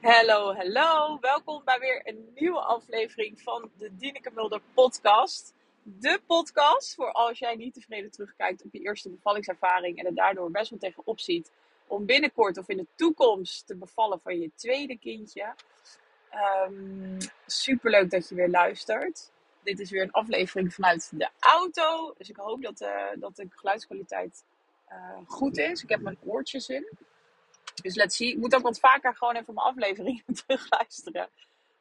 Hallo, hallo. Welkom bij weer een nieuwe aflevering van de Dineke Mulder podcast. De podcast voor als jij niet tevreden terugkijkt op je eerste bevallingservaring en er daardoor best wel tegenop ziet om binnenkort of in de toekomst te bevallen van je tweede kindje. Um, Super leuk dat je weer luistert. Dit is weer een aflevering vanuit de auto. Dus ik hoop dat, uh, dat de geluidskwaliteit uh, goed is. Ik heb mijn oortjes in. Dus let's see. Ik moet ook wat vaker gewoon even mijn afleveringen terugluisteren.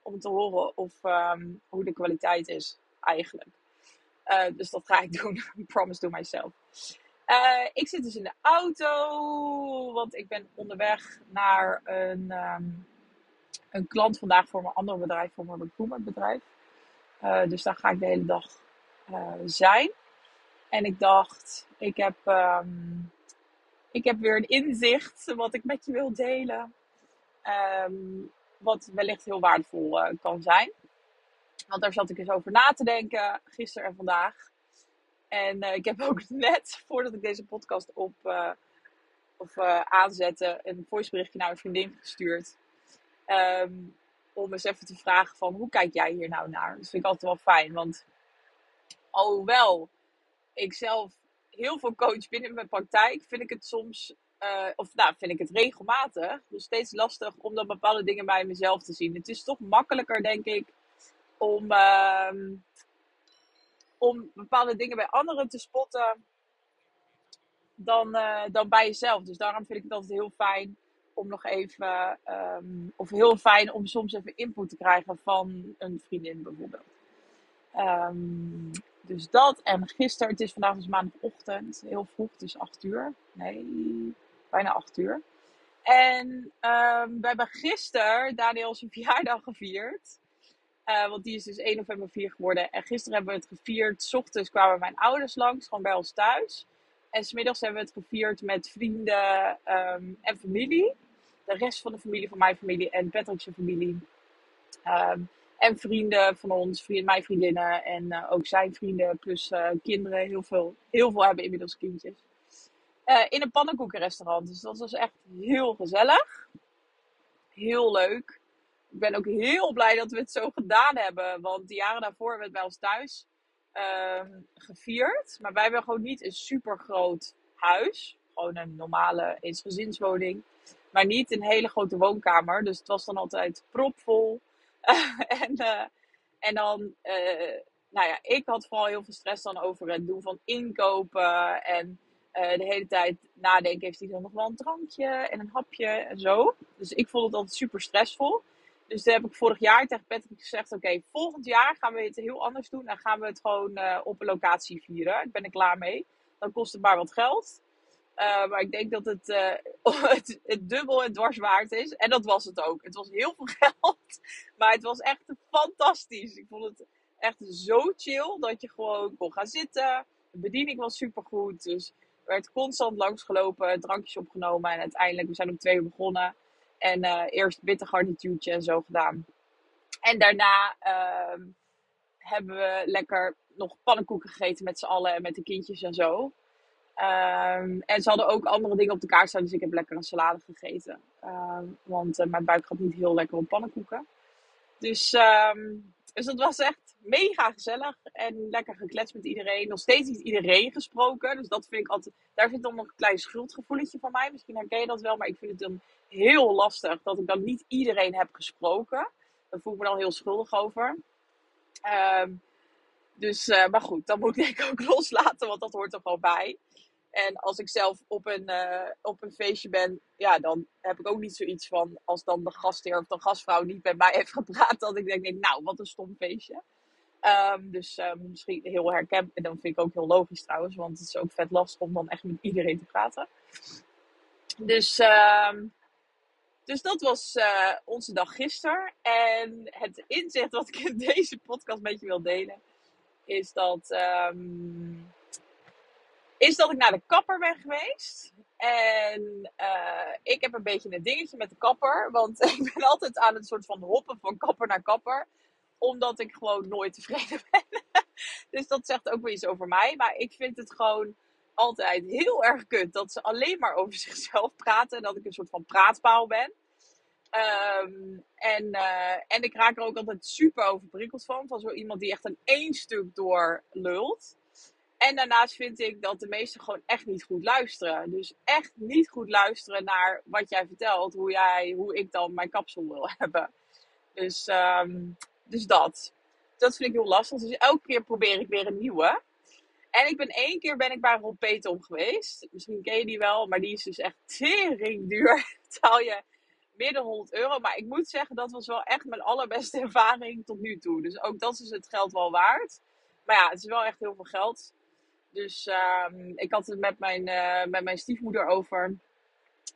Om te horen of, um, hoe de kwaliteit is eigenlijk. Uh, dus dat ga ik doen. Promise to myself. Uh, ik zit dus in de auto. Want ik ben onderweg naar een, um, een klant vandaag voor mijn andere bedrijf. Voor mijn recruitment bedrijf. Uh, dus daar ga ik de hele dag zijn. En ik dacht, ik heb... Um, ik heb weer een inzicht wat ik met je wil delen. Um, wat wellicht heel waardevol uh, kan zijn. Want daar zat ik eens over na te denken, gisteren en vandaag. En uh, ik heb ook net, voordat ik deze podcast op, uh, of, aanzette, een voiceberichtje naar een vriendin gestuurd. Um, om eens even te vragen van, hoe kijk jij hier nou naar? Dat vind ik altijd wel fijn, want alhoewel ik zelf heel veel coach binnen mijn praktijk, vind ik het soms, uh, of nou, vind ik het regelmatig, dus steeds lastig om dan bepaalde dingen bij mezelf te zien. Het is toch makkelijker, denk ik, om, uh, om bepaalde dingen bij anderen te spotten dan, uh, dan bij jezelf. Dus daarom vind ik het altijd heel fijn om nog even, um, of heel fijn om soms even input te krijgen van een vriendin bijvoorbeeld. Um, dus dat. En gisteren, het is vandaag dus maandagochtend, heel vroeg, is 8 uur. Nee, bijna 8 uur. En um, we hebben gisteren Daniel zijn verjaardag gevierd. Uh, want die is dus 1 november 4 geworden. En gisteren hebben we het gevierd. S ochtends kwamen mijn ouders langs, gewoon bij ons thuis. En smiddags hebben we het gevierd met vrienden um, en familie. De rest van de familie van mijn familie en Patrick's familie. Um, en vrienden van ons, mijn vriendinnen en uh, ook zijn vrienden, plus uh, kinderen. Heel veel, heel veel hebben inmiddels kindjes. Uh, in een pannenkoekenrestaurant. Dus dat was echt heel gezellig. Heel leuk. Ik ben ook heel blij dat we het zo gedaan hebben. Want de jaren daarvoor hebben we het bij ons thuis ehm, gevierd. Maar wij hebben gewoon niet een super groot huis. Gewoon een normale eensgezinswoning. Maar niet een hele grote woonkamer. Dus het was dan altijd propvol. en, uh, en dan, uh, nou ja, ik had vooral heel veel stress dan over het doen van inkopen. En uh, de hele tijd nadenken, heeft hij dan nog wel een drankje en een hapje en zo. Dus ik vond het altijd super stressvol. Dus toen heb ik vorig jaar tegen Patrick gezegd: Oké, volgend jaar gaan we het heel anders doen. En gaan we het gewoon op een locatie vieren. Ik ben er klaar mee. Dan kost het maar wat geld. Uh, maar ik denk dat het, uh, het, het, dubbel en dwars waard is. En dat was het ook. Het was heel veel geld. Maar het was echt fantastisch. Ik vond het echt zo chill dat je gewoon kon gaan zitten. De bediening was supergoed. Dus er werd constant langsgelopen, drankjes opgenomen. En uiteindelijk, we zijn om twee uur begonnen. En uh, eerst witte garnituurtje en zo gedaan. En daarna ehm, hebben we lekker nog pannenkoeken gegeten met z'n allen en met de kindjes en zo. Um, en ze hadden ook andere dingen op de kaart staan, dus ik heb lekker een salade gegeten. Um, want uh, mijn buik gaat niet heel lekker op pannenkoeken. Dus, um, dus dat was echt mega gezellig en lekker gekletst met iedereen. Nog steeds niet iedereen gesproken, dus dat vind ik altijd... Daar zit dan nog een klein schuldgevoeletje van mij. Misschien herken je dat wel, maar ik vind het dan heel lastig dat ik dan niet iedereen heb gesproken. Daar voel ik me dan heel schuldig over. dus, uh, maar goed, dat moet ik denk ik ook loslaten, want dat hoort er gewoon bij. En als ik zelf op een, uh, op een feestje ben, ja, dan heb ik ook niet zoiets van als dan de gastheer of de gastvrouw niet bij mij heeft gepraat, dat ik denk, nee, nou, wat een stom feestje. Um, dus um, misschien heel herkenbaar. En dan vind ik ook heel logisch trouwens, want het is ook vet lastig om dan echt met iedereen te praten. Dus, um, dus dat was uh, onze dag gisteren. En het inzicht wat ik in deze podcast met je wil delen, is dat is dat ik naar de kapper ben geweest. En uh, ik heb een beetje een dingetje met de kapper. Want ik ben altijd aan het soort van hoppen van kapper naar kapper. Omdat ik gewoon nooit tevreden ben. dus dat zegt ook wel iets over mij. Maar ik vind het gewoon altijd heel erg kut dat ze alleen maar over zichzelf praten. En dat ik een soort van praatpaal ben. Ehm, en, eh, en ik raak er ook altijd super overprikkeld van. Van zo iemand die echt een één stuk door lult. En daarnaast vind ik dat de meesten gewoon echt niet goed luisteren. Dus echt niet goed luisteren naar wat jij vertelt. Hoe, jij, hoe ik dan mijn kapsel wil hebben. Dus, ehm, dus dat. Dat vind ik heel lastig. Dus elke keer probeer ik weer een nieuwe. En ik ben één keer ben ik bij Rob Petom geweest. Misschien ken je die wel, maar die is dus echt tering duur. Betaal je meer dan 100 euro. Maar ik moet zeggen, dat was wel echt mijn allerbeste ervaring tot nu toe. Dus ook dat is het geld wel waard. Maar ja, het is wel echt heel veel geld. Dus ehm, ik had het met mijn, uh, met mijn stiefmoeder over.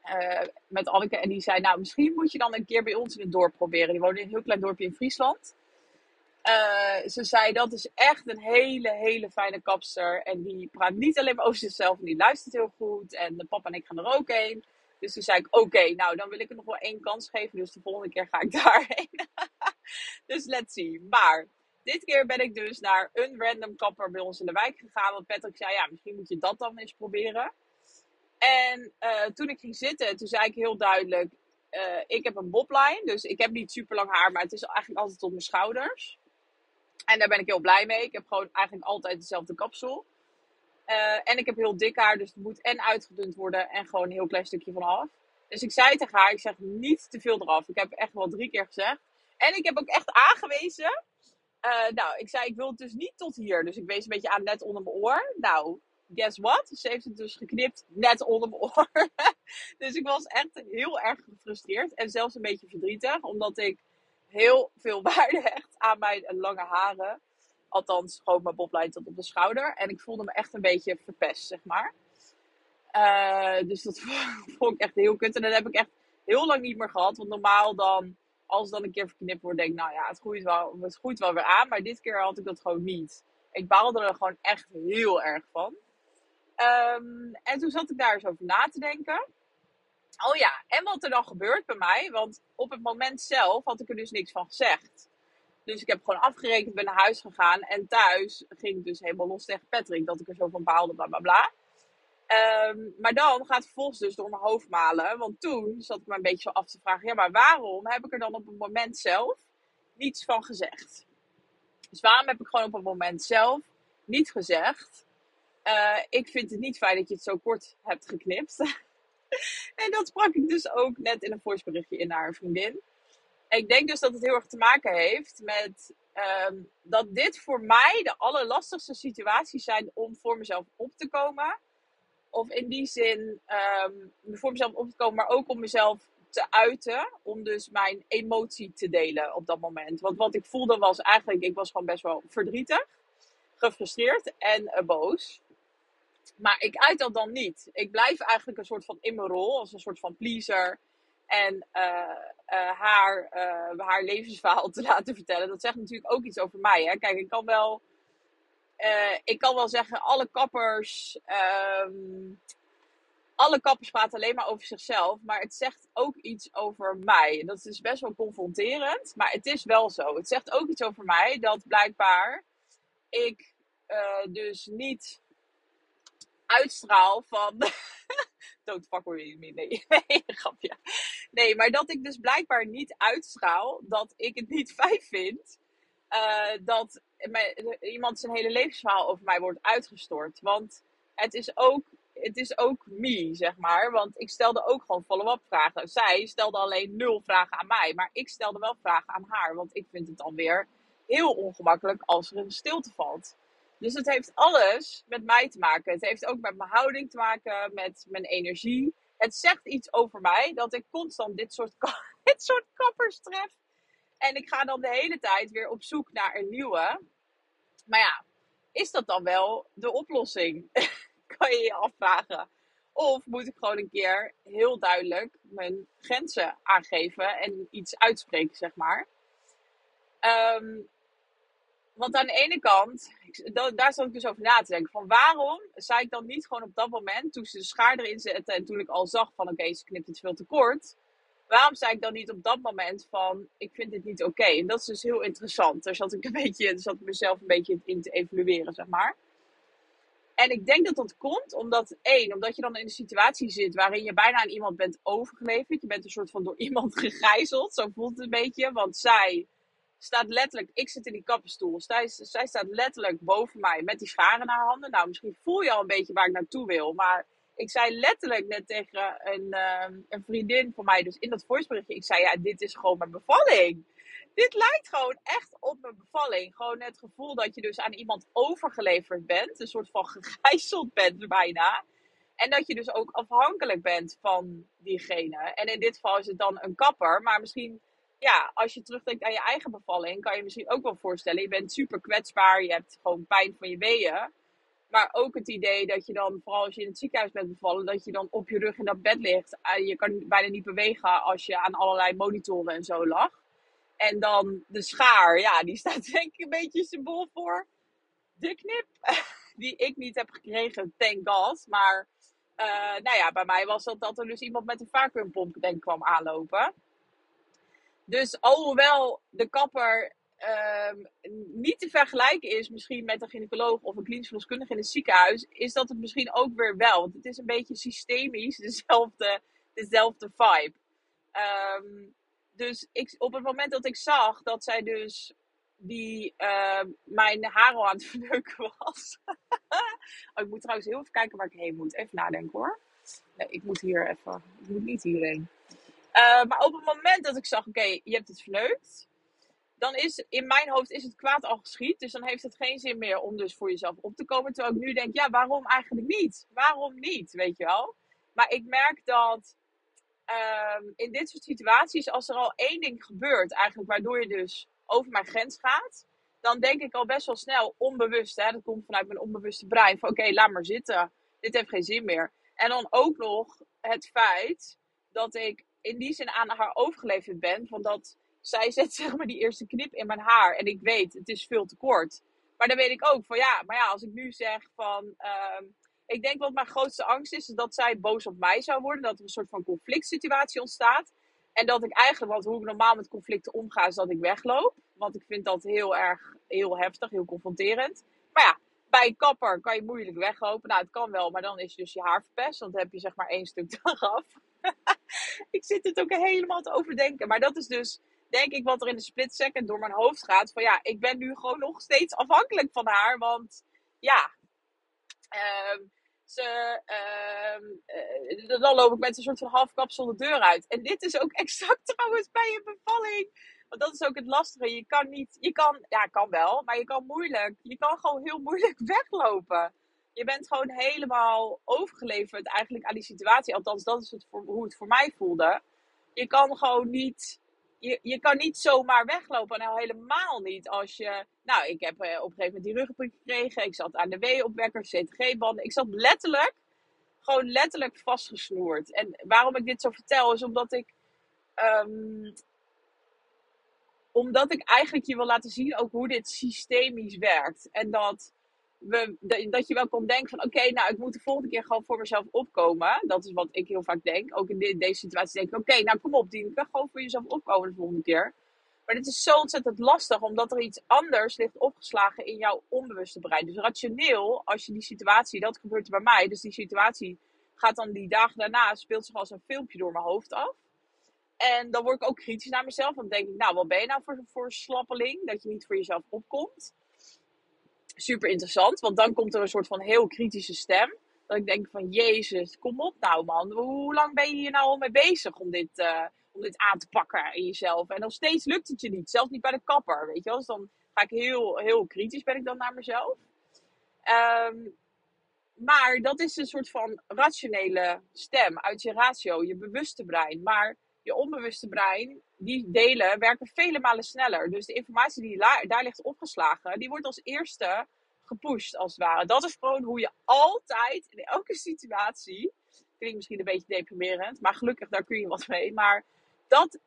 Uh, met Anneke. En die zei, nou misschien moet je dan een keer bij ons in het dorp proberen. Die woonde in een heel klein dorpje in Friesland. Uh, ze zei, dat is echt een hele, hele fijne kapster. En die praat niet alleen maar over zichzelf. En die luistert heel goed. En de papa en ik gaan er ook heen. Dus toen zei ik, oké, nou dan wil ik er nog wel één kans geven. Dus de volgende keer ga ik daarheen. dus let's see. Maar dit keer ben ik dus naar een random kapper bij ons in de wijk gegaan. Want Patrick zei, ja, misschien moet je dat dan eens proberen. En uh, toen ik ging zitten, toen zei ik heel duidelijk, uh, ik heb een bobline. Dus ik heb niet super lang haar, maar het is eigenlijk altijd tot mijn schouders. En daar ben ik heel blij mee. Ik heb gewoon eigenlijk altijd dezelfde kapsel. Uh, en ik heb heel dik haar, dus het moet en uitgedund worden en gewoon een heel klein stukje vanaf. Dus ik zei tegen haar, ik zeg niet te veel eraf. Ik heb echt wel drie keer gezegd. En ik heb ook echt aangewezen. Uh, nou, ik zei, ik wil het dus niet tot hier. Dus ik wees een beetje aan net onder mijn oor. Nou, guess what? Ze heeft het dus geknipt net onder mijn oor. dus ik was echt heel erg gefrustreerd. En zelfs een beetje verdrietig. Omdat ik heel veel waarde hecht aan mijn lange haren. Althans, gewoon mijn bobline tot op de schouder. En ik voelde me echt een beetje verpest, zeg maar. Uh, dus dat vond ik echt heel kut. En dat heb ik echt heel lang niet meer gehad. Want normaal dan, als dan een keer verknipt wordt, denk ik, nou ja, het groeit, wel, het groeit wel weer aan. Maar dit keer had ik dat gewoon niet. Ik baalde er gewoon echt heel erg van. Um, en toen zat ik daar eens over na te denken. Oh ja, en wat er dan gebeurt bij mij, want op het moment zelf had ik er dus niks van gezegd. Dus ik heb gewoon afgerekend, ben naar huis gegaan. En thuis ging ik dus helemaal los tegen Patrick. Dat ik er zo van baalde, bla bla bla. Um, maar dan gaat het vervolgens dus door mijn hoofd malen. Want toen zat ik me een beetje zo af te vragen. Ja, maar waarom heb ik er dan op het moment zelf niets van gezegd? Dus waarom heb ik gewoon op het moment zelf niet gezegd. Uh, ik vind het niet fijn dat je het zo kort hebt geknipt. en dat sprak ik dus ook net in een voiceberichtje in naar een vriendin ik denk dus dat het heel erg te maken heeft met um, dat dit voor mij de allerlastigste situaties zijn om voor mezelf op te komen. Of in die zin um, voor mezelf op te komen, maar ook om mezelf te uiten. Om dus mijn emotie te delen op dat moment. Want wat ik voelde was eigenlijk, ik was gewoon best wel verdrietig, gefrustreerd en uh, boos. Maar ik uit dat dan niet. Ik blijf eigenlijk een soort van in mijn rol, als een soort van pleaser en uh, uh, haar, haar levensverhaal te laten vertellen. Dat zegt natuurlijk ook iets over mij. Hè? Kijk, ik kan wel, ik kan wel zeggen, alle kappers, um, alle kappers praten alleen maar over zichzelf. Maar het zegt ook iets over mij. Dat is best wel confronterend, maar het is wel zo. Het zegt ook iets over mij dat blijkbaar ik dus niet uitstraal van. Don't fuck with me. Nee, nee, grapje. Nee, maar dat ik dus blijkbaar niet uitstraal dat ik het niet fijn vind. Uh, dat iemand zijn hele levensverhaal over mij wordt uitgestort. Want het is ook, het is ook me, zeg maar. Want ik stelde ook gewoon follow-up vragen. Zij stelde alleen nul vragen aan mij. Maar ik stelde wel vragen aan haar. Want ik vind het dan weer heel ongemakkelijk als er een stilte valt. Dus het heeft alles met mij te maken. Het heeft ook met mijn houding te maken, met mijn energie. Het zegt iets over mij dat ik constant dit soort, dit soort kappers tref. En ik ga dan de hele tijd weer op zoek naar een nieuwe. Maar ja, is dat dan wel de oplossing? kan je je afvragen. Of moet ik gewoon een keer heel duidelijk mijn grenzen aangeven en iets uitspreken, zeg maar. Um, want aan de ene kant, daar zat ik dus over na te denken. Van waarom zei ik dan niet gewoon op dat moment, toen ze de schaar erin zette en toen ik al zag van oké, ze knipt het veel te kort. Waarom zei ik dan niet op dat moment van ik vind dit niet oké? En dat is dus heel interessant. Daar zat ik een beetje, zat mezelf een beetje in te evalueren, zeg maar. En ik denk dat dat komt omdat, één, omdat je dan in een situatie zit waarin je bijna aan iemand bent overgeleverd. Je bent een soort van door iemand gegijzeld, zo voelt het een beetje. Want zij staat letterlijk, ik zit in die kappenstoel. Zij, zij staat letterlijk boven mij met die scharen in haar handen. Nou, misschien voel je al een beetje waar ik naartoe wil. Maar ik zei letterlijk net tegen een, uh, een vriendin van mij, dus in dat voiceberichtje, ik zei, ja, dit is gewoon mijn bevalling. Dit lijkt gewoon echt op mijn bevalling. Gewoon het gevoel dat je dus aan iemand overgeleverd bent. Een soort van gegijzeld bent bijna. En dat je dus ook afhankelijk bent van diegene. En in dit geval is het dan een kapper. Maar misschien, ja, als je terugdenkt aan je eigen bevalling, kan je misschien ook wel voorstellen. Je bent super kwetsbaar. Je hebt gewoon pijn van je weeën. Maar ook het idee dat je dan, vooral als je in het ziekenhuis bent bevallen, dat je dan op je rug in dat bed ligt. Je kan bijna niet bewegen als je aan allerlei monitoren en zo lag. En dan de schaar, ja, die staat denk ik een beetje symbool voor de knip. Die ik niet heb gekregen, thank god. Maar uh, nou ja, bij mij was dat dat er dus iemand met een vacuümpomp denk kwam aanlopen. Dus alhoewel de kapper um, niet te vergelijken is misschien met een gynaecoloog of een klinisch verloskundige in het ziekenhuis, is dat het misschien ook weer wel. Want het is een beetje systemisch dezelfde, dezelfde vibe. Um, dus ik, op het moment dat ik zag dat zij dus die uh, mijn haar al aan het verneuken was. oh, ik moet trouwens heel even kijken waar ik heen moet. Even nadenken hoor. Nee, ik moet hier even. Ik moet niet hierheen. Maar op het moment dat ik zag, oké, je hebt het verneukt. Dan is in mijn hoofd is het kwaad al geschied. Dus dan heeft het geen zin meer om dus voor jezelf op te komen. Terwijl ik nu denk, ja, waarom eigenlijk niet? Waarom niet? Weet je wel? Maar ik merk dat um, in dit soort situaties, als er al één ding gebeurt, eigenlijk waardoor je dus over mijn grens gaat, dan denk ik al best wel snel onbewust, hè, dat komt vanuit mijn onbewuste brein, van oké, laat maar zitten, dit heeft geen zin meer. En dan ook nog het feit dat ik in die zin aan haar overgeleverd ben, van dat zij zet zeg maar die eerste knip in mijn haar en ik weet, het is veel te kort. Maar dan weet ik ook van ja, maar ja, als ik nu zeg van, um, ik denk wat mijn grootste angst is, is dat zij boos op mij zou worden. Dat er een soort van conflict situatie ontstaat. En dat ik eigenlijk, want hoe ik normaal met conflicten omga, is dat ik wegloop. Want ik vind dat heel erg, heel heftig, heel confronterend. Maar ja, bij een kapper kan je moeilijk weglopen. Nou, het kan wel, maar dan is dus je haar verpest. Want dan heb je zeg maar één stuk eraf. ik zit het ook helemaal te overdenken. Maar dat is dus, denk ik, wat er in de split second door mijn hoofd gaat. Van ja, ik ben nu gewoon nog steeds afhankelijk van haar. Want ja, Um, ze, uh, dan loop ik met een soort van halfkapsel de deur uit. En dit is ook exact trouwens bij een bevalling. Want dat is ook het lastige. Je kan niet, je kan, ja, kan wel, maar je kan moeilijk. Je kan gewoon heel moeilijk weglopen. Je bent gewoon helemaal overgeleverd eigenlijk aan die situatie. Althans, dat is het voor, hoe het voor mij voelde. Je kan gewoon niet je, je kan niet zomaar weglopen. Nou, helemaal niet als je. Nou, ik heb uh, op een gegeven moment die ruggenprik gekregen. Ik zat aan de W-opwekker, CTG-banden. Ik zat letterlijk, gewoon letterlijk vastgesnoerd. En waarom ik dit zo vertel, is omdat ik. Um, omdat ik eigenlijk je wil laten zien ook hoe dit systemisch werkt. En dat dat je wel kon denken van oké, nou ik moet de volgende keer gewoon voor mezelf opkomen. Dat is wat ik heel vaak denk. Ook in deze situatie denk ik oké, nou kom op, die kan gewoon voor jezelf opkomen de volgende keer. Maar dit is zo ontzettend lastig, omdat er iets anders ligt opgeslagen in jouw onbewuste brein. Dus rationeel, als je die situatie, dat gebeurt bij mij, dus die situatie gaat dan die dagen daarna, speelt zich als een filmpje door mijn hoofd af. En dan word ik ook kritisch naar mezelf. Dan denk ik, nou, wat ben je nou voor, voor slappeling? Dat je niet voor jezelf opkomt super interessant. Want dan komt er een soort van heel kritische stem. Dat ik denk van, jezus, kom op nou man. Hoe lang ben je hier nou al mee bezig om dit, uh, om dit aan te pakken in jezelf? En nog steeds lukt het je niet. Zelfs niet bij de kapper, weet je wel. Dus dan ga ik heel, heel kritisch ben ik dan naar mezelf. Um, maar dat is een soort van rationele stem uit je ratio, je bewuste brein. Maar je onbewuste brein, die delen werken vele malen sneller. Dus de informatie die daar ligt opgeslagen, die wordt als eerste gepusht als het ware. Dat is gewoon hoe je altijd in elke situatie, klinkt misschien een beetje deprimerend, maar gelukkig daar kun je wat mee. Maar dat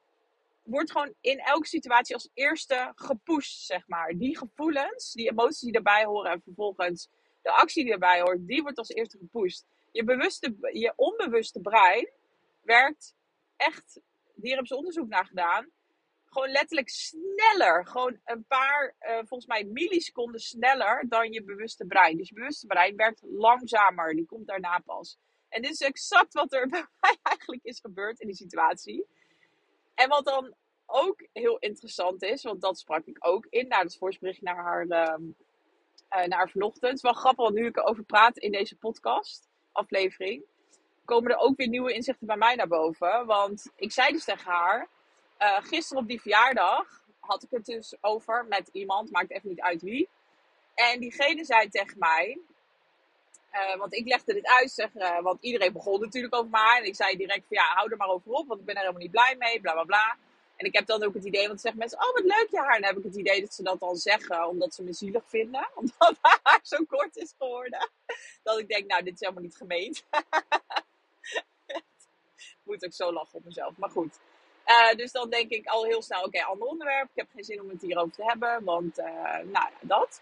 wordt gewoon in elke situatie als eerste gepusht, zeg maar. Die gevoelens, die emoties die daarbij horen en vervolgens de actie die daarbij hoort, die wordt als eerste gepusht. Je, bewuste, je onbewuste brein werkt echt, hier hebben ze onderzoek naar gedaan, gewoon letterlijk sneller. Gewoon een paar, uh, volgens mij milliseconden sneller dan je bewuste brein. Dus je bewuste brein werkt langzamer. Die komt daarna pas. En dit is exact wat er bij mij eigenlijk is gebeurd in die situatie. En wat dan ook heel interessant is, want dat sprak ik ook in na het naar haar, uh, naar haar vanochtend. Het is wel grappig, want nu ik erover praat in deze podcast, aflevering, komen er ook weer nieuwe inzichten bij mij naar boven. Want ik zei dus tegen haar, uh, gisteren op die verjaardag had ik het dus over met iemand, maakt even niet uit wie. En diegene zei tegen mij, uh, want ik legde dit uit, zeg, uh, want iedereen begon natuurlijk over mij. En ik zei direct van ja, hou er maar over op, want ik ben er helemaal niet blij mee, bla bla bla. En ik heb dan ook het idee, want zeggen mensen, oh wat leuk je haar. En dan heb ik het idee dat ze dat dan zeggen, omdat ze me zielig vinden. Omdat haar zo kort is geworden. Dat ik denk, nou dit is helemaal niet gemeend. Moet ook zo lachen op mezelf, maar goed. Uh, dus dan denk ik al heel snel, oké, ander onderwerp. Ik heb geen zin om het hierover te hebben, want nou ja, dat.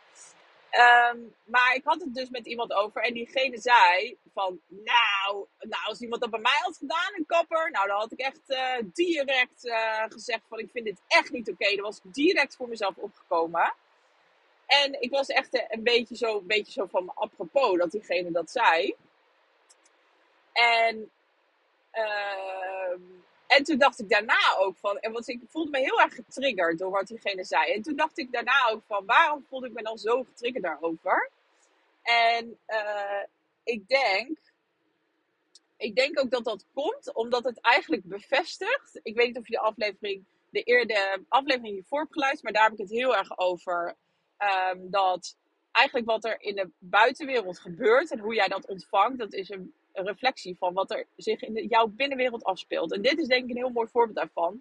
Um, maar ik had het dus met iemand over en diegene zei van, nou, nou als iemand dat bij mij had gedaan, een kapper, nou dan had ik echt uh, direct gezegd van, ik vind dit echt niet oké. Okay. Dan was ik direct voor mezelf opgekomen. En ik was echt een beetje zo, een beetje zo van apropos dat diegene dat zei. En uh, en toen dacht ik daarna ook van, en want ik voelde me heel erg getriggerd door wat diegene zei. En toen dacht ik daarna ook van, waarom voelde ik me dan zo getriggerd daarover? En uh, ik denk, ik denk ook dat dat komt omdat het eigenlijk bevestigt. Ik weet niet of je de aflevering, de eerde aflevering hiervoor hebt geluisterd, maar daar heb ik het heel erg over. Um, dat eigenlijk wat er in de buitenwereld gebeurt en hoe jij dat ontvangt, dat is een een reflectie van wat er zich in jouw binnenwereld afspeelt. En dit is denk ik een heel mooi voorbeeld daarvan.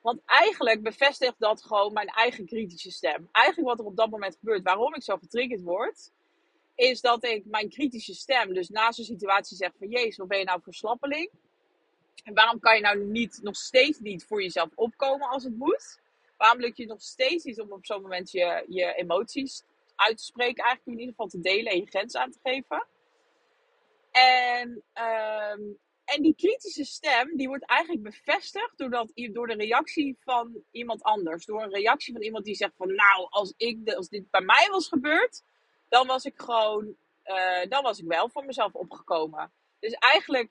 Want eigenlijk bevestigt dat gewoon mijn eigen kritische stem. Eigenlijk wat er op dat moment gebeurt, waarom ik zo getriggerd word, is dat ik mijn kritische stem, dus naast een situatie zeg van Jezus, wat ben je nou voor slappeling? En waarom kan je nou niet, nog steeds niet voor jezelf opkomen als het moet? Waarom lukt je nog steeds niet om op zo'n moment je, je emoties uit te spreken, eigenlijk in ieder geval te delen en je grenzen aan te geven? En, um, en die kritische stem, die wordt eigenlijk bevestigd doordat, door de reactie van iemand anders. Door een reactie van iemand die zegt van, nou, als, ik, als dit bij mij was gebeurd, dan was ik gewoon, uh, dan was ik wel voor mezelf opgekomen. Dus eigenlijk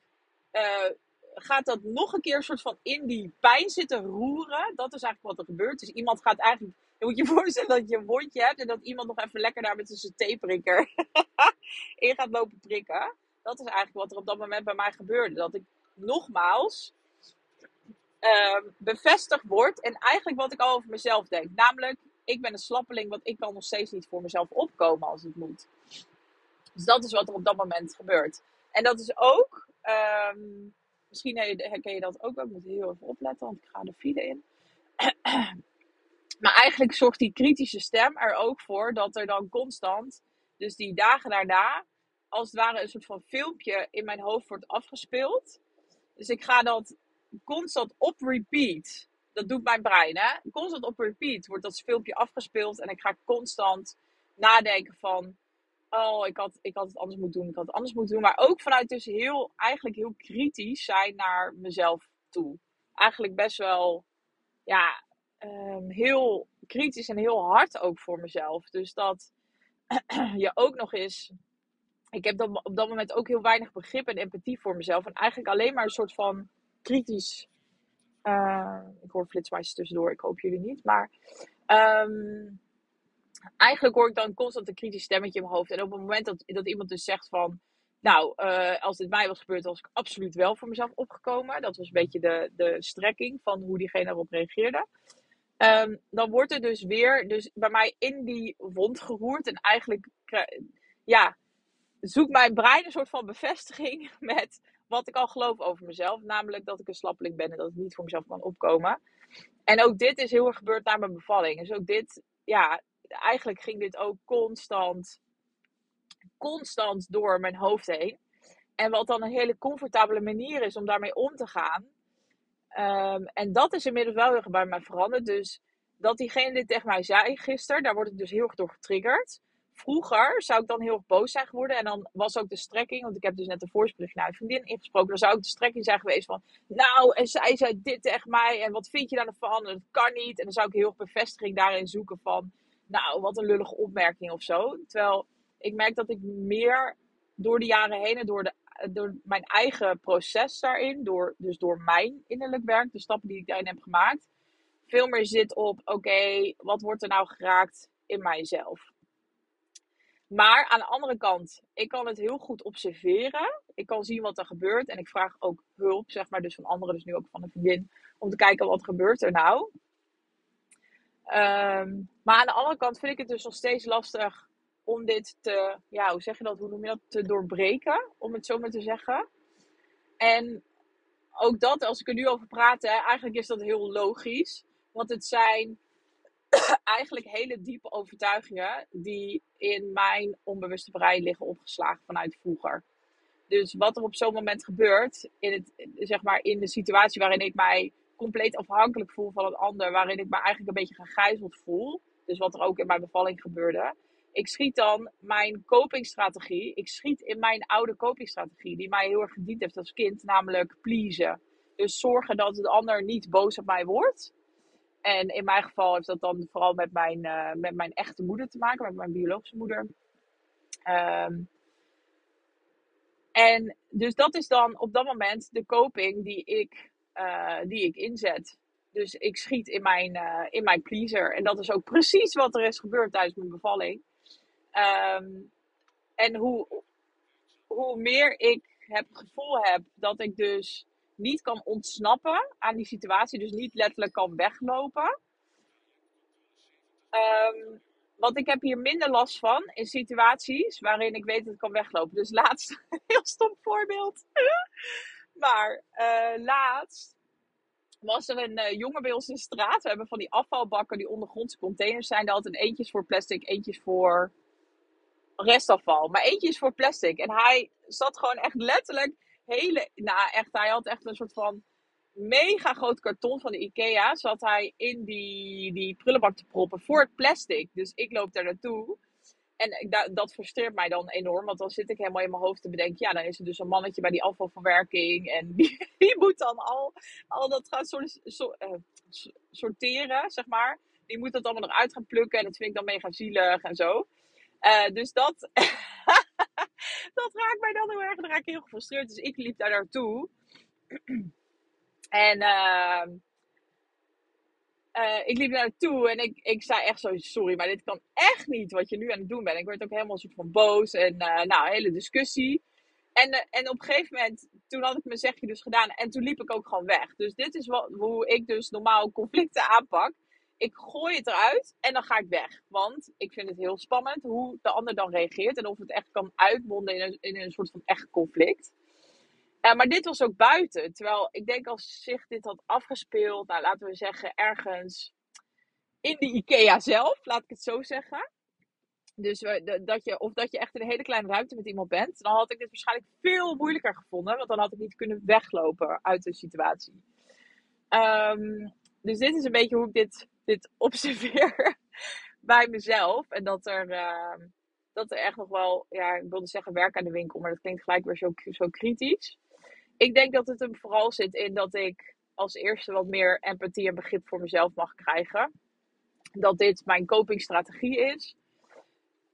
uh, gaat dat nog een keer soort van in die pijn zitten roeren. Dat is eigenlijk wat er gebeurt. Dus iemand gaat eigenlijk, je moet je voorstellen dat je een wondje hebt en dat iemand nog even lekker daar met zijn theeprikker in gaat lopen prikken dat is eigenlijk wat er op dat moment bij mij gebeurde. Dat ik nogmaals uh, bevestigd word en eigenlijk wat ik al over mezelf denk. Namelijk, ik ben een slappeling, want ik kan nog steeds niet voor mezelf opkomen als het moet. Dus dat is wat er op dat moment gebeurt. En dat is ook, um, misschien herken je dat ook wel, ik moet heel even opletten, want ik ga de file in. maar eigenlijk zorgt die kritische stem er ook voor dat er dan constant, dus die dagen daarna, als het ware een soort van filmpje in mijn hoofd wordt afgespeeld. Dus ik ga dat constant op repeat. Dat doet mijn brein, hè? Constant op repeat wordt dat filmpje afgespeeld. En ik ga constant nadenken van... Oh, ik had, ik had het anders moeten doen. Ik had het anders moeten doen. Maar ook vanuit dus heel, eigenlijk heel kritisch zijn naar mezelf toe. Eigenlijk best wel, ja, um, heel kritisch en heel hard ook voor mezelf. Dus dat je ook nog eens ik heb dan op dat moment ook heel weinig begrip en empathie voor mezelf. En eigenlijk alleen maar een soort van kritisch. Uh, ik hoor flitsmeisjes tussendoor, ik hoop jullie niet. Maar um, eigenlijk hoor ik dan constant een kritisch stemmetje in mijn hoofd. En op het moment dat, dat iemand dus zegt van. Nou, uh, als dit mij was gebeurd, was ik absoluut wel voor mezelf opgekomen. Dat was een beetje de, de strekking van hoe diegene erop reageerde. Um, dan wordt er dus weer dus bij mij in die wond geroerd. En eigenlijk, ja, zoekt mijn brein een soort van bevestiging met wat ik al geloof over mezelf. Namelijk dat ik een slappeling ben en dat ik niet voor mezelf kan opkomen. En ook dit is heel erg gebeurd na mijn bevalling. Dus ook dit, ja, eigenlijk ging dit ook constant, constant door mijn hoofd heen. En wat dan een hele comfortabele manier is om daarmee om te gaan. Um, en dat is inmiddels wel heel bij mij veranderd. Dus dat diegene dit tegen mij zei gisteren, daar word ik dus heel erg door getriggerd vroeger zou ik dan heel erg boos zijn geworden. En dan was ook de strekking, want ik heb dus net een voorspreek naar een vriendin ingesproken. Dan zou ook de strekking zijn geweest van, nou, en zij zei dit tegen mij. En wat vind je daar van? En dat kan niet. En dan zou ik heel erg bevestiging daarin zoeken van, nou, wat een lullige opmerking of zo. Terwijl ik merk dat ik meer door de jaren heen en door, de, door mijn eigen proces daarin, door, dus door mijn innerlijk werk, de stappen die ik daarin heb gemaakt, veel meer zit op, oké, wat wordt er nou geraakt in mijzelf? Maar aan de andere kant, ik kan het heel goed observeren. Ik kan zien wat er gebeurt. En ik vraag ook hulp, zeg maar, dus van anderen, dus nu ook van een vriendin, om te kijken wat gebeurt er nou. Um, maar aan de andere kant vind ik het dus nog steeds lastig om dit te, ja, hoe zeg je dat, hoe noem je dat, te doorbreken, om het zo maar te zeggen. En ook dat, als ik er nu over praat, eigenlijk is dat heel logisch. Want het zijn eigenlijk hele diepe overtuigingen die in mijn onbewuste brein liggen opgeslagen vanuit vroeger. Dus wat er op zo'n moment gebeurt, in, het, zeg maar, in de situatie waarin ik mij compleet afhankelijk voel van een ander, waarin ik me eigenlijk een beetje gegijzeld voel, dus wat er ook in mijn bevalling gebeurde, ik schiet dan mijn copingstrategie, ik schiet in mijn oude copingstrategie, die mij heel erg gediend heeft als kind, namelijk pleasen. Dus zorgen dat de ander niet boos op mij wordt. En in mijn geval heeft dat dan vooral met mijn, uh, met mijn echte moeder te maken, met mijn biologische moeder. Um, en dus dat is dan op dat moment de coping die ik, uh, die ik inzet. Dus ik schiet in mijn, uh, in mijn pleaser. En dat is ook precies wat er is gebeurd tijdens mijn bevalling. Um, en hoe, hoe meer ik het gevoel heb dat ik dus niet kan ontsnappen aan die situatie, dus niet letterlijk kan weglopen. Um, want ik heb hier minder last van in situaties waarin ik weet dat ik kan weglopen. Dus laatst, heel stom voorbeeld. maar uh, laatst was er een uh, jongen bij ons in de straat. We hebben van die afvalbakken, die ondergrondse containers zijn. Er altijd eentjes voor plastic, eentjes voor restafval. Maar eentje is voor plastic. En hij zat gewoon echt letterlijk hele... Nou echt, hij had echt een soort van mega groot karton van de Ikea. Zat hij in die, die prullenbak te proppen voor het plastic. Dus ik loop daar naartoe. En dat frustreert mij dan enorm, want dan zit ik helemaal in mijn hoofd te bedenken, ja, dan is er dus een mannetje bij die afvalverwerking en die, moet dan al, al dat gaan eh, sorteren, zeg maar. Die moet dat allemaal eruit gaan plukken en dat vind ik dan mega zielig en zo. Uh, dus dat, dat raakt mij dan heel erg. Dan raak ik heel gefrustreerd. Dus ik liep daar naartoe. en uh, uh, ik liep daar naartoe en ik, ik zei echt zo: Sorry, maar dit kan echt niet wat je nu aan het doen bent. Ik werd ook helemaal een soort van boos. En nou, een hele discussie. En, en op een gegeven moment, toen had ik mijn zegje dus gedaan. En toen liep ik ook gewoon weg. Dus dit is wat, hoe ik dus normaal conflicten aanpak ik gooi het eruit en dan ga ik weg. Want ik vind het heel spannend hoe de ander dan reageert. En of het echt kan uitmonden in een, in een soort van echt conflict. Maar dit was ook buiten. Terwijl ik denk als zich dit had afgespeeld, nou laten we zeggen ergens in de IKEA zelf, laat ik het zo zeggen. Dus dat je, of dat je echt in een hele kleine ruimte met iemand bent, dan had ik dit waarschijnlijk veel moeilijker gevonden. Want dan had ik niet kunnen weglopen uit de situatie. Um, dus dit is een beetje hoe ik dit dit observeer bij mezelf. En dat er, uh, dat er echt nog wel, ja, ik wilde zeggen werk aan de winkel, maar dat klinkt gelijk weer zo, zo kritisch. Ik denk dat het hem vooral zit in dat ik als eerste wat meer empathie en begrip voor mezelf mag krijgen. Dat dit mijn copingstrategie is.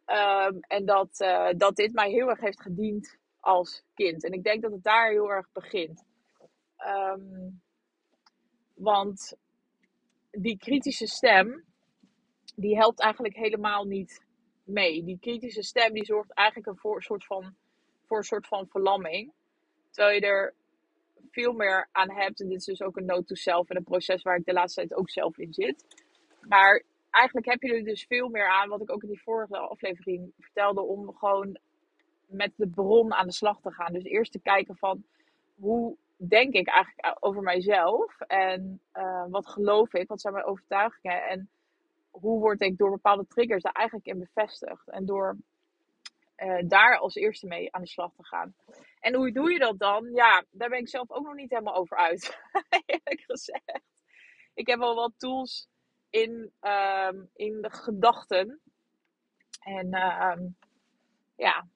Um, en dat, uh, dat dit mij heel erg heeft gediend als kind. En ik denk dat het daar heel erg begint. Um, want die kritische stem, die helpt eigenlijk helemaal niet mee. Die kritische stem die zorgt eigenlijk een voor, soort van, voor een soort van verlamming. Terwijl je er veel meer aan hebt. En dit is dus ook een note to self en een proces waar ik de laatste tijd ook zelf in zit. Maar eigenlijk heb je er dus veel meer aan, wat ik ook in die vorige aflevering vertelde, om gewoon met de bron aan de slag te gaan. Dus eerst te kijken van hoe denk ik eigenlijk over mijzelf? En uh, wat geloof ik? Wat zijn mijn overtuigingen? En hoe word ik door bepaalde triggers daar eigenlijk in bevestigd? En door uh, daar als eerste mee aan de slag te gaan. En hoe doe je dat dan? Ja, daar ben ik zelf ook nog niet helemaal over uit. Eerlijk gezegd. Ik heb wel wat tools in, um, in de gedachten. En ehm, ja,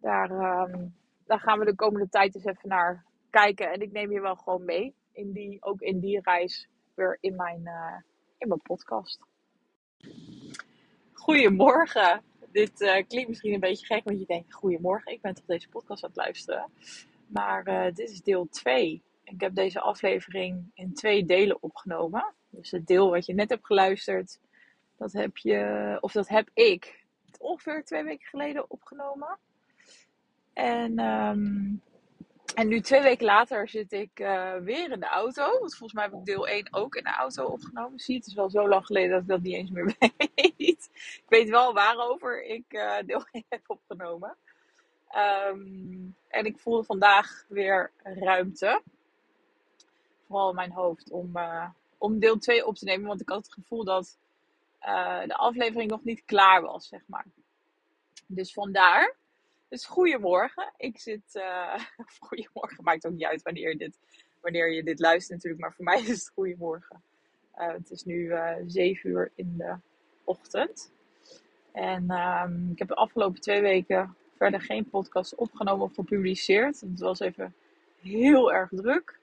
daar, ehm, daar gaan we de komende tijd eens even naar kijken. En ik neem je wel gewoon mee, in die, ook in die reis, weer in mijn, uh, in mijn podcast. Goedemorgen. Dit uh, klinkt misschien een beetje gek, want je denkt: Goedemorgen, ik ben toch deze podcast aan het luisteren. Maar uh, dit is deel 2. Ik heb deze aflevering in twee delen opgenomen. Dus het deel wat je net hebt geluisterd, dat heb je, of dat heb ik ongeveer twee weken geleden opgenomen. En, um, en nu twee weken later zit ik uh, weer in de auto. Want volgens mij heb ik deel 1 ook in de auto opgenomen. Zie, het is wel zo lang geleden dat ik dat niet eens meer weet. ik weet wel waarover ik uh, deel 1 heb opgenomen. Um, en ik voelde vandaag weer ruimte. Vooral in mijn hoofd om, uh, om deel 2 op te nemen. Want ik had het gevoel dat de aflevering nog niet klaar was, zeg maar. Dus vandaar. Dus goedemorgen. Ik zit. Uh, goedemorgen, maakt ook niet uit wanneer je, dit, wanneer je dit luistert, natuurlijk. Maar voor mij is het goedemorgen. Uh, het is nu uh, 7 uur in de ochtend. En um, ik heb de afgelopen twee weken verder geen podcast opgenomen of gepubliceerd. Het was even heel erg druk.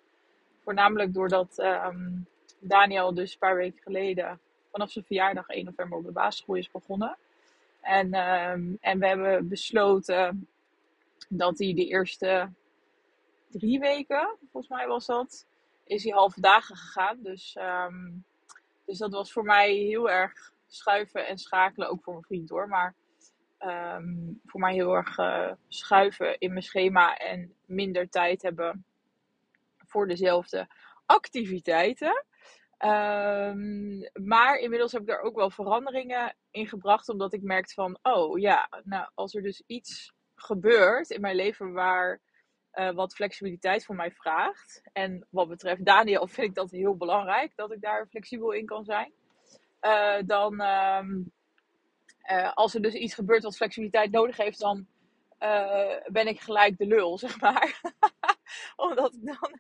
Voornamelijk doordat um, Daniel dus een paar weken geleden vanaf zijn verjaardag 1 november op de basisschool is begonnen. En, um, en we hebben besloten dat hij de eerste drie weken, volgens mij was dat, is hij halve dagen gegaan. Dus, um, dus dat was voor mij heel erg schuiven en schakelen, ook voor mijn vriend hoor. Maar um, voor mij heel erg uh, schuiven in mijn schema en minder tijd hebben voor dezelfde activiteiten. Um, maar inmiddels heb ik daar ook wel veranderingen in gebracht. Omdat ik merkte van, oh ja, nou als er dus iets gebeurt in mijn leven waar uh, wat flexibiliteit voor mij vraagt. En wat betreft Daniel vind ik dat heel belangrijk, dat ik daar flexibel in kan zijn. Uh, dan, um, uh, als er dus iets gebeurt wat flexibiliteit nodig heeft, dan ben ik gelijk de lul, zeg maar. Omdat ik dan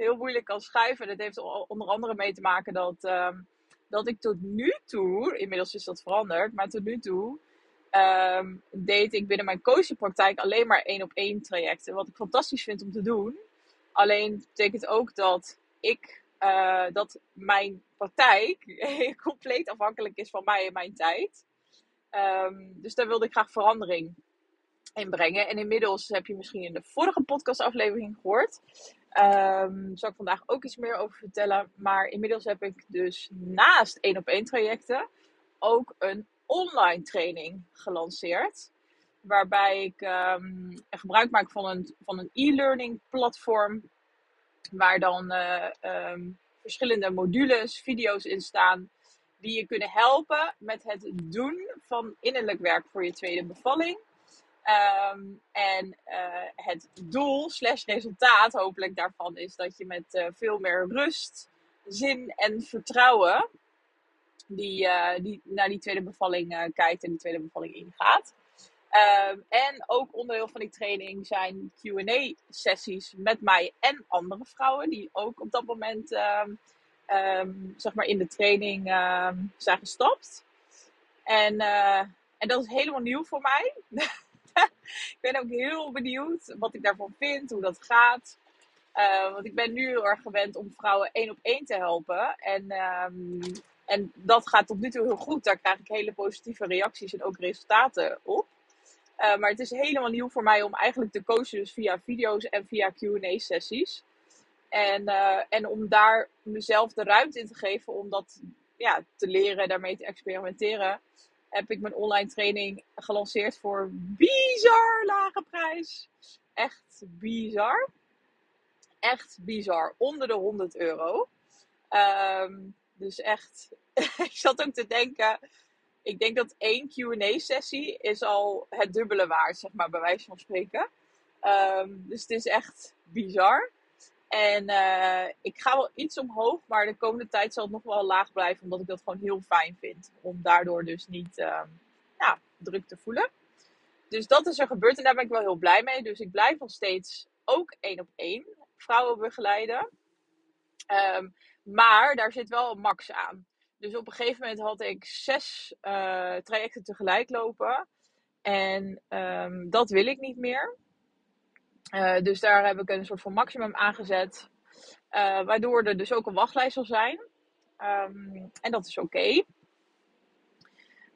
heel moeilijk kan schuiven. Dat heeft onder andere mee te maken dat, um, dat ik tot nu toe, inmiddels is dat veranderd, maar tot nu toe um, deed ik binnen mijn coachingpraktijk alleen maar één op één trajecten. Wat ik fantastisch vind om te doen. Alleen betekent ook dat ik, uh, dat mijn praktijk compleet afhankelijk is van mij en mijn tijd. Um, dus daar wilde ik graag verandering in brengen. En inmiddels heb je misschien in de vorige podcastaflevering gehoord. Um, zal ik vandaag ook iets meer over vertellen. Maar inmiddels heb ik dus naast één op één trajecten ook een online training gelanceerd. Waarbij ik um, gebruik maak van een, van een e-learning platform. Waar dan uh, um, verschillende modules, video's in staan. Die je kunnen helpen met het doen van innerlijk werk voor je tweede bevalling. Um, en uh, het doel slash resultaat hopelijk daarvan is dat je met uh, veel meer rust, zin en vertrouwen die, uh, die naar die tweede bevalling kijkt en die tweede bevalling ingaat. Um, en ook onderdeel van die training zijn Q&A sessies met mij en andere vrouwen die ook op dat moment um, zeg maar in de training zijn gestapt. En, en dat is helemaal nieuw voor mij. ik ben ook heel benieuwd wat ik daarvan vind, hoe dat gaat. Uh, want ik ben nu heel erg gewend om vrouwen één op één te helpen. En, um, en dat gaat tot nu toe heel goed. Daar krijg ik hele positieve reacties en ook resultaten op. Uh, maar het is helemaal nieuw voor mij om eigenlijk te coachen dus via video's en via Q&A-sessies. En, uh, en om daar mezelf de ruimte in te geven om dat ja, te leren, daarmee te experimenteren heb ik mijn online training gelanceerd voor bizar lage prijs. Echt bizar. Echt bizar. Onder de 100 euro. Um, dus echt, ik zat ook te denken. Ik denk dat één QA-sessie is al het dubbele waard, zeg maar, bij wijze van spreken. Um, dus het is echt bizar. En uh, ik ga wel iets omhoog, maar de komende tijd zal het nog wel laag blijven, omdat ik dat gewoon heel fijn vind. Om daardoor dus niet uh, ja, druk te voelen. Dus dat is er gebeurd en daar ben ik wel heel blij mee. Dus ik blijf nog steeds ook één op één vrouwen begeleiden. Um, maar daar zit wel een max aan. Dus op een gegeven moment had ik zes uh, trajecten tegelijk lopen. En um, dat wil ik niet meer. Uh, dus daar heb ik een soort van maximum aangezet. Uh, waardoor er dus ook een wachtlijst zal zijn. Um, en dat is oké.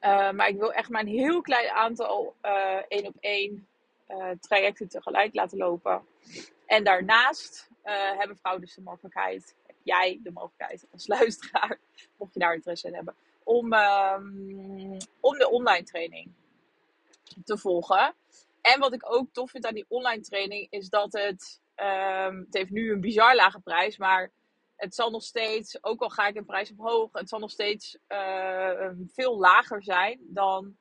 Okay. maar ik wil echt maar een heel klein aantal één op één trajecten tegelijk laten lopen. En daarnaast hebben vrouwen dus de mogelijkheid jij de mogelijkheid als luisteraar, mocht je daar interesse in hebben, om, um, om de online training te volgen. En wat ik ook tof vind aan die online training is dat het, um, het heeft nu een bizar lage prijs, maar het zal nog steeds, ook al ga ik in prijs omhoog, het zal nog steeds uh, veel lager zijn dan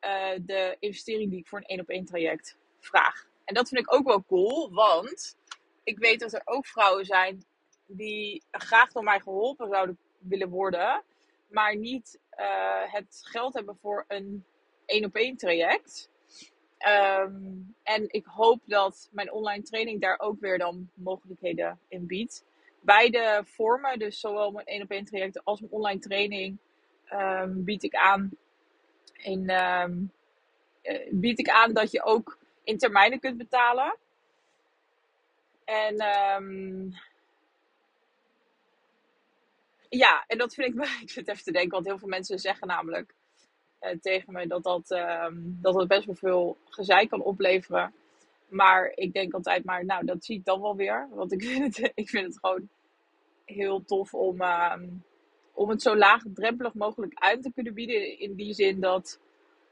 uh, de investering die ik voor een één op één traject vraag. En dat vind ik ook wel cool, want ik weet dat er ook vrouwen zijn die graag door mij geholpen zouden willen worden, maar niet uh, het geld hebben voor een één op één traject. Um, en ik hoop dat mijn online training daar ook weer dan mogelijkheden in biedt. Beide vormen, dus zowel mijn één op één traject als mijn online training, um, bied ik aan. Um, uh, bied ik aan dat je ook in termijnen kunt betalen. En ja, en dat vind ik, ik zit even te denken, want heel veel mensen zeggen namelijk tegen me dat dat, uh, dat dat best wel veel gezeik kan opleveren. Maar ik denk altijd maar, nou, dat zie ik dan wel weer. Want ik vind het, ik vind het gewoon heel tof om, uh, om het zo laagdrempelig mogelijk uit te kunnen bieden. In die zin dat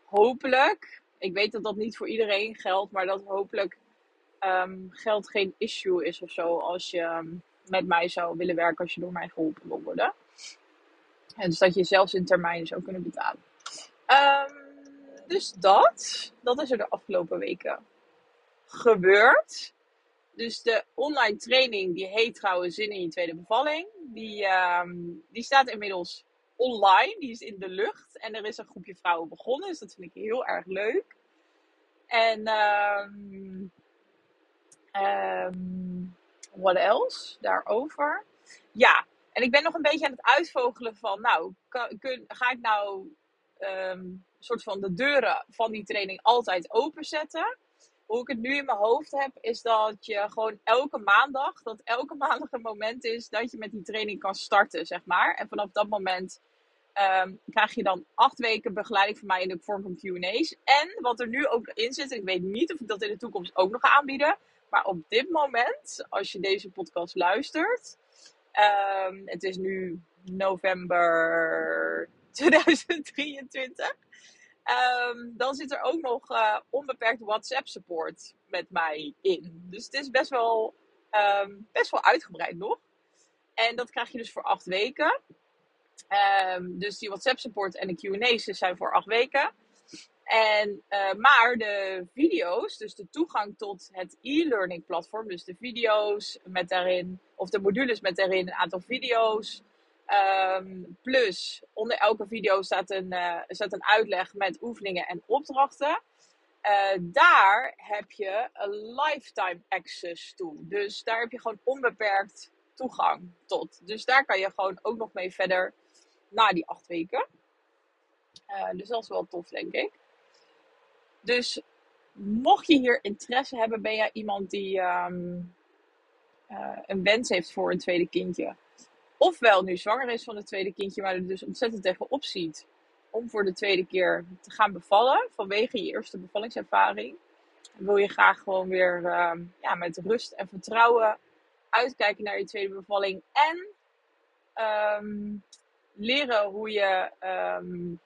hopelijk, ik weet dat dat niet voor iedereen geldt, maar dat hopelijk um, geld geen issue is of zo als je ehm, met mij zou willen werken als je door mij geholpen wil worden. En dus dat je zelfs in termijnen zou kunnen betalen. Um, dus dat, dat is er de afgelopen weken gebeurd. Dus de online training, die heet trouwens Zin in je tweede bevalling. Die, um, die staat inmiddels online, die is in de lucht. En er is een groepje vrouwen begonnen, dus dat vind ik heel erg leuk. En um, what else daarover? Ja, en ik ben nog een beetje aan het uitvogelen van, nou, ga ik nou um, soort van de deuren van die training altijd openzetten? Hoe ik het nu in mijn hoofd heb, is dat je gewoon elke maandag, dat elke maandag een moment is dat je met die training kan starten, zeg maar. En vanaf dat moment um, krijg je dan acht weken begeleiding van mij in de vorm van QA's. En wat er nu ook in zit, ik weet niet of ik dat in de toekomst ook nog ga aanbieden, maar op dit moment, als je deze podcast luistert, um, het is nu november 2023. Um, ehm, dan zit er ook nog uh, onbeperkt WhatsApp support met mij in. Dus het is best wel, um, best wel uitgebreid nog. En dat krijg je dus voor acht weken. dus die WhatsApp support en de QA's zijn voor acht weken. En, uh, maar de video's, dus de toegang tot het e-learning platform, dus de video's met daarin, of de modules met daarin een aantal video's. Um, plus onder elke video staat een, uh, staat een uitleg met oefeningen en opdrachten. Uh, daar heb je een lifetime access toe. Dus daar heb je gewoon onbeperkt toegang tot. Dus daar kan je gewoon ook nog mee verder na die acht weken. Uh, dus dat is wel tof, denk ik. Dus mocht je hier interesse hebben, ben jij iemand die uh, een wens heeft voor een tweede kindje. Ofwel nu zwanger is van het tweede kindje, maar er dus ontzettend tegenop ziet om voor de tweede keer te gaan bevallen vanwege je eerste bevallingservaring. wil je graag gewoon weer uh, ja, met rust en vertrouwen uitkijken naar je tweede bevalling en um, leren hoe je um,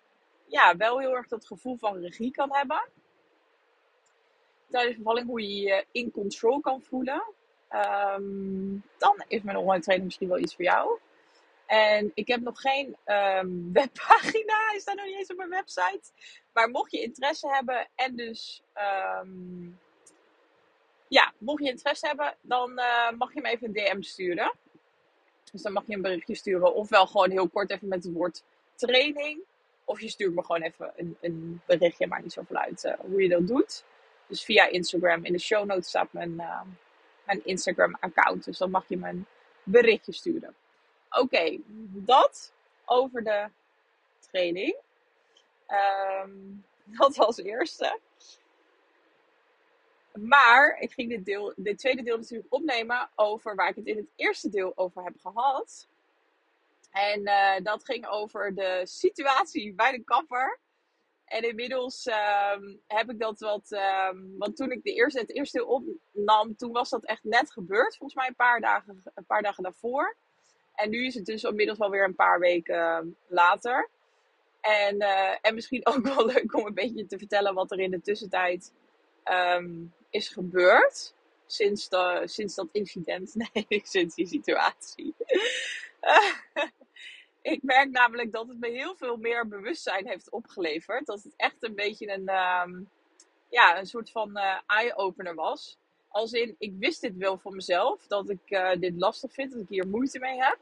ja, wel heel erg dat gevoel van regie kan hebben tijdens bevalling, hoe je je in control kan voelen. Um, dan is mijn online training misschien wel iets voor jou. En ik heb nog geen um, webpagina, hij staat nog niet eens op mijn website. Maar mocht je interesse hebben en dus, um, ja, mocht je interesse hebben, dan uh, mag je me even een DM sturen. Dus dan mag je een berichtje sturen, ofwel gewoon heel kort even met het woord training. Of je stuurt me gewoon even een, een berichtje, maar niet zoveel uit uh, hoe je dat doet. Dus via Instagram. In de show notes staat mijn, mijn Instagram account. Dus dan mag je me een berichtje sturen. Oké, dat over de training. Ehm, dat was eerste. Maar ik ging dit, deel, dit tweede deel natuurlijk opnemen over waar ik het in het eerste deel over heb gehad. En uh, dat ging over de situatie bij de kapper. En inmiddels uh, heb ik dat wat. Uh, want toen ik de eerste, het eerste opnam, toen was dat echt net gebeurd. Volgens mij een paar dagen, een paar dagen daarvoor. En nu is het dus inmiddels wel weer een paar weken later. En, uh, en misschien ook wel leuk om een beetje te vertellen wat er in de tussentijd is gebeurd. Sinds, de, sinds dat incident. Nee, sinds die situatie. ik merk namelijk dat het me heel veel meer bewustzijn heeft opgeleverd. Dat het echt een beetje een, um, ja, een soort van uh, eye-opener was. Als in, ik wist dit wel van mezelf. Dat ik uh, dit lastig vind. Dat ik hier moeite mee heb.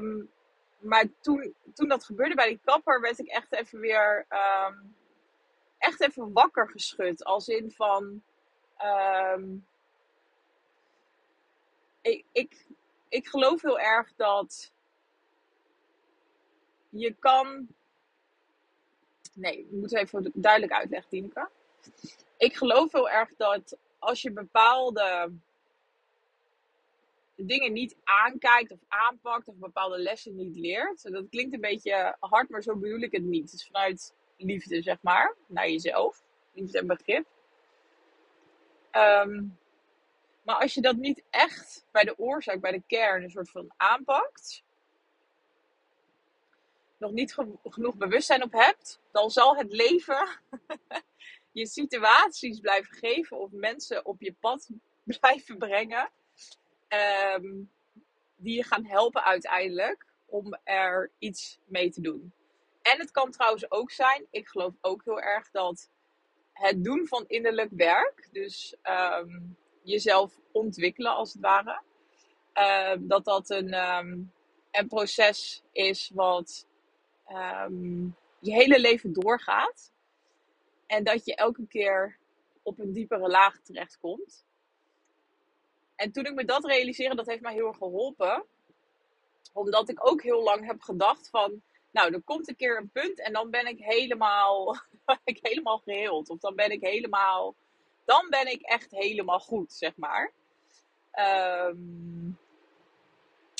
Um, maar toen, toen dat gebeurde bij die kapper, werd ik echt even weer. Um, echt even wakker geschud. Als in van. Ik, ik, ik geloof heel erg dat je kan. Nee, ik moet even duidelijk uitleggen, Tineke. Ik geloof heel erg dat als je bepaalde dingen niet aankijkt of aanpakt of bepaalde lessen niet leert. Dat klinkt een beetje hard, maar zo bedoel ik het niet. Het is vanuit liefde, zeg maar, naar jezelf. Liefde en begrip. Um, maar als je dat niet echt bij de oorzaak, bij de kern, een soort van aanpakt, nog niet genoeg bewustzijn op hebt, dan zal het leven je situaties blijven geven of mensen op je pad blijven brengen um, die je gaan helpen uiteindelijk om er iets mee te doen. En het kan trouwens ook zijn, ik geloof ook heel erg dat het doen van innerlijk werk, dus um, jezelf ontwikkelen als het ware, uh, dat dat een, um, een proces is wat je hele leven doorgaat. En dat je elke keer op een diepere laag terechtkomt. En toen ik me dat realiseerde, dat heeft mij heel erg geholpen. Omdat ik ook heel lang heb gedacht van, nou, er komt een keer een punt en dan ben ik helemaal, ik helemaal geheeld. Of dan ben ik helemaal, dan ben ik echt helemaal goed, zeg maar. Um,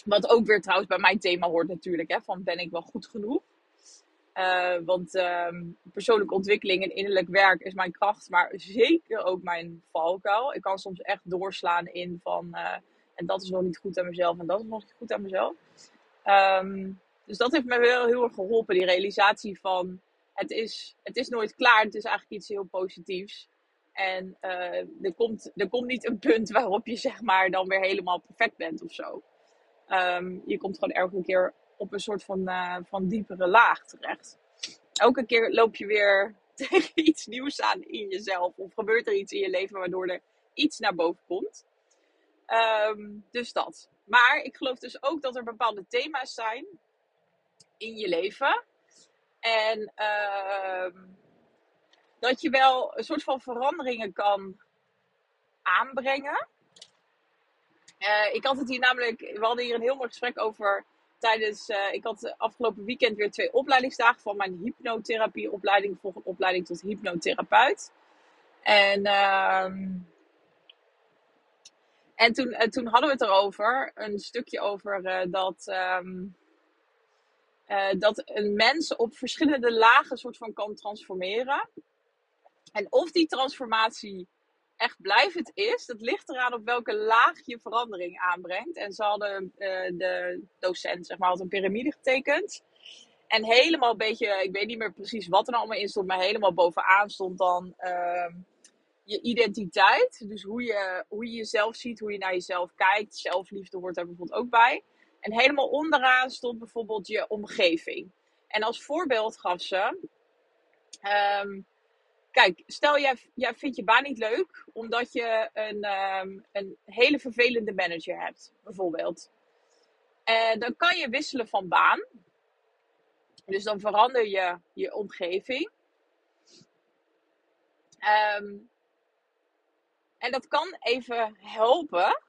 wat ook weer trouwens bij mijn thema hoort natuurlijk, hè, van ben ik wel goed genoeg? Uh, want um, persoonlijke ontwikkeling en innerlijk werk is mijn kracht, maar zeker ook mijn valkuil. Ik kan soms echt doorslaan in van, uh, en dat is nog niet goed aan mezelf en dat is nog niet goed aan mezelf. Um, dus dat heeft me wel heel erg geholpen, die realisatie van, het is, het is nooit klaar, het is eigenlijk iets heel positiefs. En uh, er, komt, er komt niet een punt waarop je zeg maar dan weer helemaal perfect bent of zo. Um, je komt gewoon elke keer op een soort van, uh, van diepere laag terecht. Elke keer loop je weer tegen iets nieuws aan in jezelf. Of gebeurt er iets in je leven waardoor er iets naar boven komt. Um, dus dat. Maar ik geloof dus ook dat er bepaalde thema's zijn in je leven. En uh, dat je wel een soort van veranderingen kan aanbrengen. Uh, ik had het hier namelijk, we hadden hier een heel mooi gesprek over tijdens, uh, ik had afgelopen weekend weer twee opleidingsdagen van mijn hypnotherapieopleiding. Volg een opleiding tot hypnotherapeut. En, uh, en toen, uh, toen hadden we het erover, een stukje over uh, dat, um, dat een mens op verschillende lagen soort van kan transformeren. En of die transformatie echt blijvend is, dat ligt eraan op welke laag je verandering aanbrengt. En ze hadden, uh, de docent zeg maar, had een piramide getekend. En helemaal een beetje, ik weet niet meer precies wat er nou allemaal in stond, maar helemaal bovenaan stond dan uh, je identiteit. Dus hoe je, hoe je jezelf ziet, hoe je naar jezelf kijkt. Zelfliefde hoort daar bijvoorbeeld ook bij. En helemaal onderaan stond bijvoorbeeld je omgeving. En als voorbeeld gaf ze. Um, Kijk, stel jij, jij vindt je baan niet leuk omdat je een, um, een hele vervelende manager hebt, bijvoorbeeld. En dan kan je wisselen van baan. Dus dan verander je je omgeving. Um, en dat kan even helpen.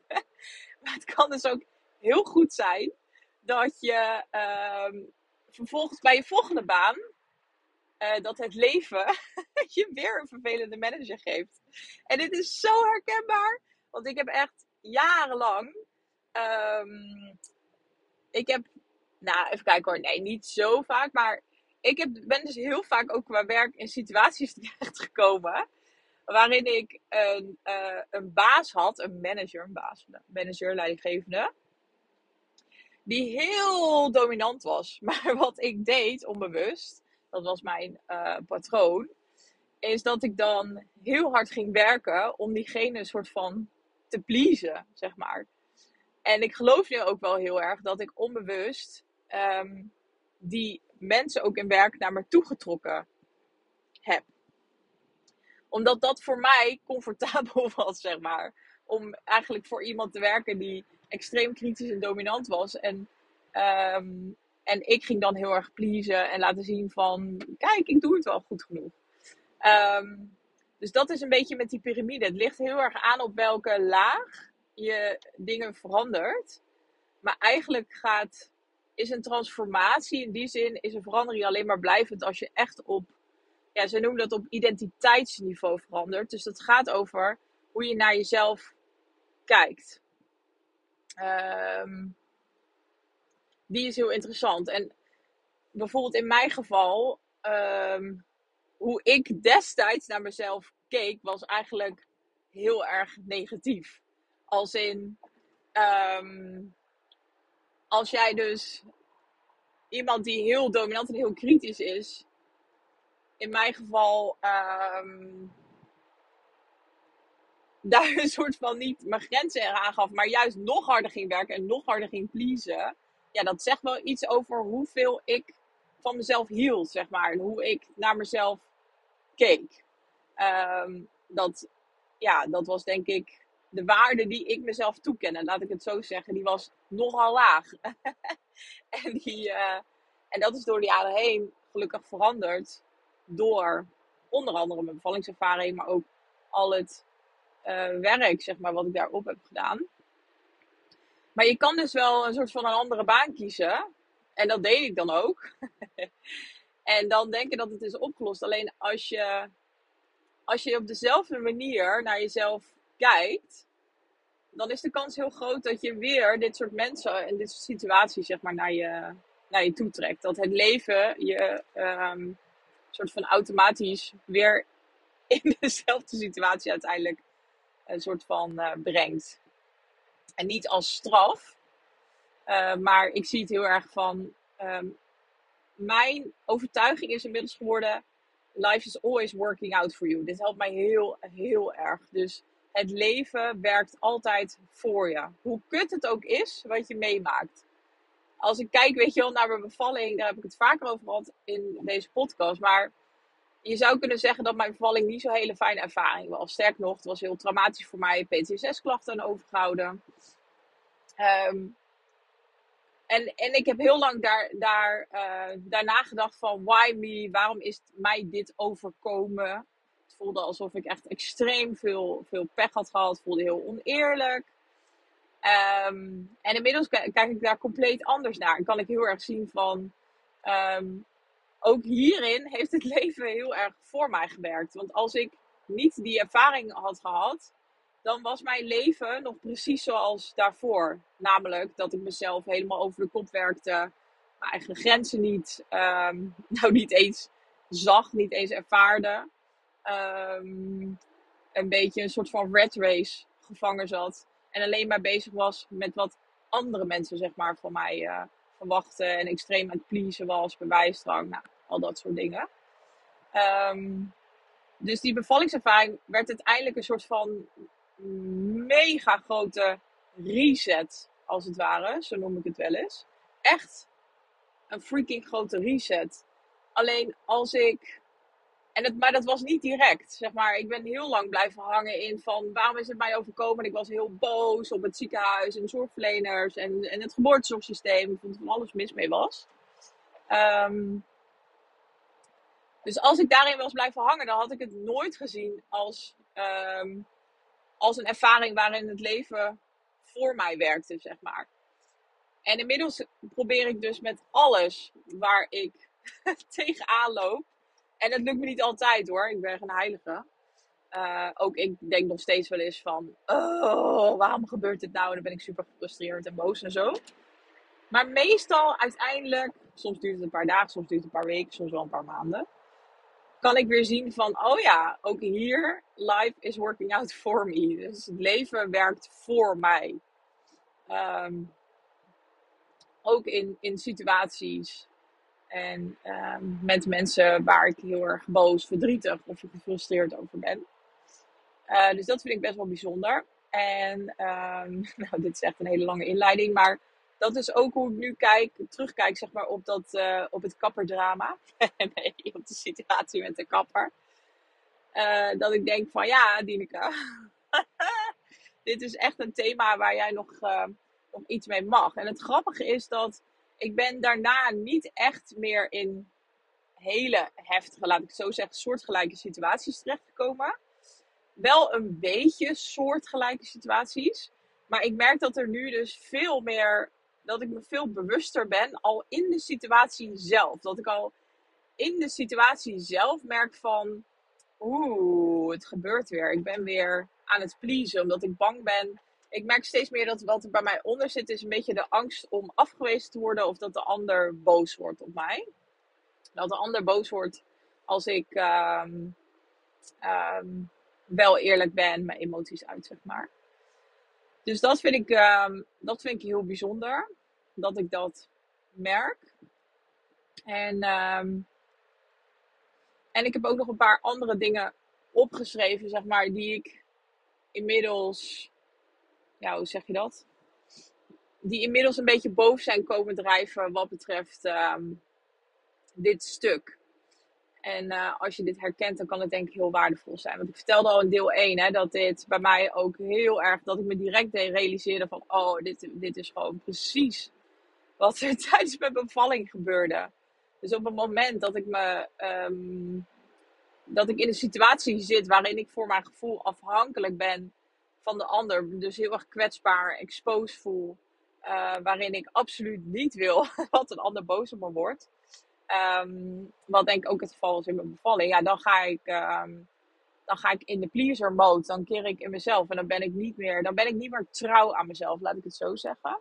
maar het kan dus ook heel goed zijn dat je ehm, vervolgens bij je volgende baan, eh, dat het leven je weer een vervelende manager geeft. En dit is zo herkenbaar, want ik heb echt jarenlang, ehm, ik heb, nou even kijken hoor, nee niet zo vaak, maar ik heb, ben dus heel vaak ook qua werk in situaties terechtgekomen waarin ik een, uh, een baas had, een manager, een baas, manager, leidinggevende, die heel dominant was. Maar wat ik deed onbewust, dat was mijn uh, patroon, is dat ik dan heel hard ging werken om diegene een soort van te pleasen, zeg maar. En ik geloof nu ook wel heel erg dat ik onbewust um, die mensen ook in werk naar me toegetrokken heb. Omdat dat voor mij comfortabel was, zeg maar. Om eigenlijk voor iemand te werken die extreem kritisch en dominant was. En, um, en ik ging dan heel erg pleasen en laten zien van... Kijk, ik doe het wel goed genoeg. Um, dus dat is een beetje met die piramide. Het ligt heel erg aan op welke laag je dingen verandert. Maar eigenlijk gaat is een transformatie in die zin, is een verandering alleen maar blijvend als je echt op, ja, ze noemen dat op identiteitsniveau verandert. Dus dat gaat over hoe je naar jezelf kijkt. Um, die is heel interessant. En bijvoorbeeld in mijn geval, um, hoe ik destijds naar mezelf keek, was eigenlijk heel erg negatief. Als in, um, als jij dus iemand die heel dominant en heel kritisch is, in mijn geval um, daar een soort van niet mijn grenzen eraan gaf, maar juist nog harder ging werken en nog harder ging pleasen. Ja, dat zegt wel iets over hoeveel ik van mezelf hield, zeg maar. En hoe ik naar mezelf keek. Um, dat, ja, dat was denk ik de waarde die ik mezelf toekende, laat ik het zo zeggen, die was nogal laag. en, die, uh, en dat is door de jaren heen gelukkig veranderd door onder andere mijn bevallingservaring, maar ook al het uh, werk, zeg maar, wat ik daarop heb gedaan. Maar je kan dus wel een soort van een andere baan kiezen. En dat deed ik dan ook. en dan denken dat het is opgelost. Alleen als je, als je op dezelfde manier naar jezelf kijkt, dan is de kans heel groot dat je weer dit soort mensen en dit soort situaties zeg maar, naar, je, naar je toe trekt. Dat het leven je um, soort van automatisch weer in dezelfde situatie uiteindelijk een soort van uh, brengt. En niet als straf, uh, maar ik zie het heel erg van. Um, mijn overtuiging is inmiddels geworden: life is always working out for you. Dit helpt mij heel, heel erg. Dus het leven werkt altijd voor je. Hoe kut het ook is wat je meemaakt. Als ik kijk, weet je wel, naar mijn bevalling, daar heb ik het vaker over gehad in deze podcast. Maar je zou kunnen zeggen dat mijn bevalling niet zo'n hele fijne ervaring was. Sterk nog, het was heel traumatisch voor mij. PTSS-klachten aan overgehouden. Um, en, en ik heb heel lang daar, daar, uh, daarna gedacht van, why me? Waarom is mij dit overkomen? voelde alsof ik echt extreem veel, veel pech had gehad. Het voelde heel oneerlijk. Um, en inmiddels kijk ik daar compleet anders naar. En kan ik heel erg zien van. Um, ook hierin heeft het leven heel erg voor mij gewerkt. Want als ik niet die ervaring had gehad, dan was mijn leven nog precies zoals daarvoor. Namelijk dat ik mezelf helemaal over de kop werkte, mijn eigen grenzen niet, um, nou niet eens zag, niet eens ervaarde um, een beetje een soort van red race gevangen zat. En alleen maar bezig was met wat andere mensen zeg maar van mij uh, verwachten. En extreem aan het pleasen was, bewijsdrang, nou, al dat soort dingen. Um, dus die bevallingservaring werd uiteindelijk een soort van mega grote reset, als het ware. Zo noem ik het wel eens. Echt een freaking grote reset. Alleen als ik en het, maar dat was niet direct, zeg maar. Ik ben heel lang blijven hangen in van waarom is het mij overkomen. En ik was heel boos op het ziekenhuis en zorgverleners en, en het geboortezorgsysteem. Ik vond van alles mis mee was. Um, dus als ik daarin was blijven hangen, dan had ik het nooit gezien als, um, als een ervaring waarin het leven voor mij werkte, zeg maar. En inmiddels probeer ik dus met alles waar ik tegenaan loop. En dat lukt me niet altijd hoor. Ik ben geen heilige. Uh, ook ik denk nog steeds wel eens van, oh, waarom gebeurt dit nou? Dan ben ik super gefrustreerd en boos en zo. Maar meestal uiteindelijk, soms duurt het een paar dagen, soms duurt het een paar weken, soms wel een paar maanden. Kan ik weer zien van, oh ja, ook hier, life is working out for me. Dus het leven werkt voor mij. Um, ook in, in situaties en um, met mensen waar ik heel erg boos, verdrietig of gefrustreerd over ben. Uh, dus dat vind ik best wel bijzonder. En um, nou, dit is echt een hele lange inleiding, maar dat is ook hoe ik nu kijk, terugkijk zeg maar, op, dat, uh, op het kapperdrama. nee, op de situatie met de kapper. Uh, dat ik denk van ja, Dineke, dit is echt een thema waar jij nog, nog iets mee mag. En het grappige is dat ik ben daarna niet echt meer in hele heftige, laat ik zo zeggen, soortgelijke situaties terechtgekomen. Wel een beetje soortgelijke situaties. Maar ik merk dat er nu dus veel meer dat ik me veel bewuster ben al in de situatie zelf. Dat ik al in de situatie zelf merk van, oeh, het gebeurt weer. Ik ben weer aan het pleasen omdat ik bang ben. Ik merk steeds meer dat wat er bij mij onder zit is een beetje de angst om afgewezen te worden of dat de ander boos wordt op mij. Dat de ander boos wordt als ik um, wel eerlijk ben, mijn emoties uit, zeg maar. Dus dat vind ik, um, dat vind ik heel bijzonder. Dat ik dat merk. En, en ik heb ook nog een paar andere dingen opgeschreven, zeg maar, die ik inmiddels, ja, hoe zeg je dat? Die inmiddels een beetje boven zijn komen drijven wat betreft um, dit stuk. En uh, als je dit herkent, dan kan het denk ik heel waardevol zijn. Want ik vertelde al in deel 1 hè, dat dit bij mij ook heel erg, dat ik me direct realiseerde van, oh, dit, dit is gewoon precies wat er tijdens mijn bevalling gebeurde. Dus op het moment dat ik me, um, dat ik in een situatie zit waarin ik voor mijn gevoel afhankelijk ben van de ander, dus heel erg kwetsbaar, exposed voel, uh, waarin ik absoluut niet wil dat een ander boos op me wordt Um, wat denk ik ook het geval was in mijn bevalling. Ja, dan ga ik, um, dan ga ik in de pleaser mode. Dan keer ik in mezelf. En dan ben ik niet meer, dan ben ik niet meer trouw aan mezelf, laat ik het zo zeggen.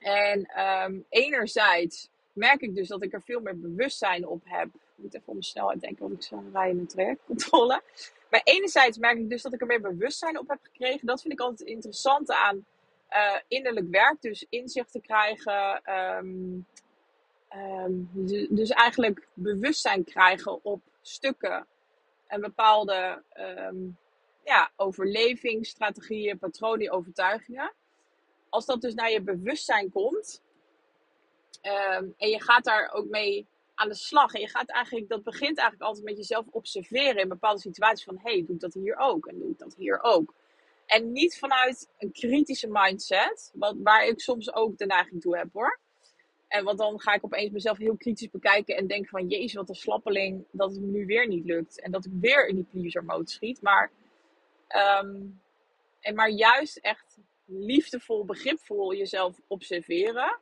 En um, enerzijds merk ik dus dat ik er veel meer bewustzijn op heb. Ik moet even om mijn snelheid denken, want ik zou rijden met trajectcontrole. Maar enerzijds merk ik dus dat ik er meer bewustzijn op heb gekregen. Dat vind ik altijd het interessante aan uh, innerlijk werk. Dus inzicht te krijgen, um, Um, dus eigenlijk bewustzijn krijgen op stukken en bepaalde um, ja, overlevingsstrategieën, patronen, overtuigingen. Als dat dus naar je bewustzijn komt en je gaat daar ook mee aan de slag en je gaat eigenlijk, dat begint eigenlijk altijd met jezelf observeren in bepaalde situaties van hé, hey, doe ik dat hier ook en doe ik dat hier ook. En niet vanuit een kritische mindset, wat, waar ik soms ook de neiging toe heb hoor. En want dan ga ik opeens mezelf heel kritisch bekijken en denk van jezus, wat een slappeling dat het nu weer niet lukt. En dat ik weer in die pleaser mode schiet. Maar, um, en maar juist echt liefdevol, begripvol jezelf observeren.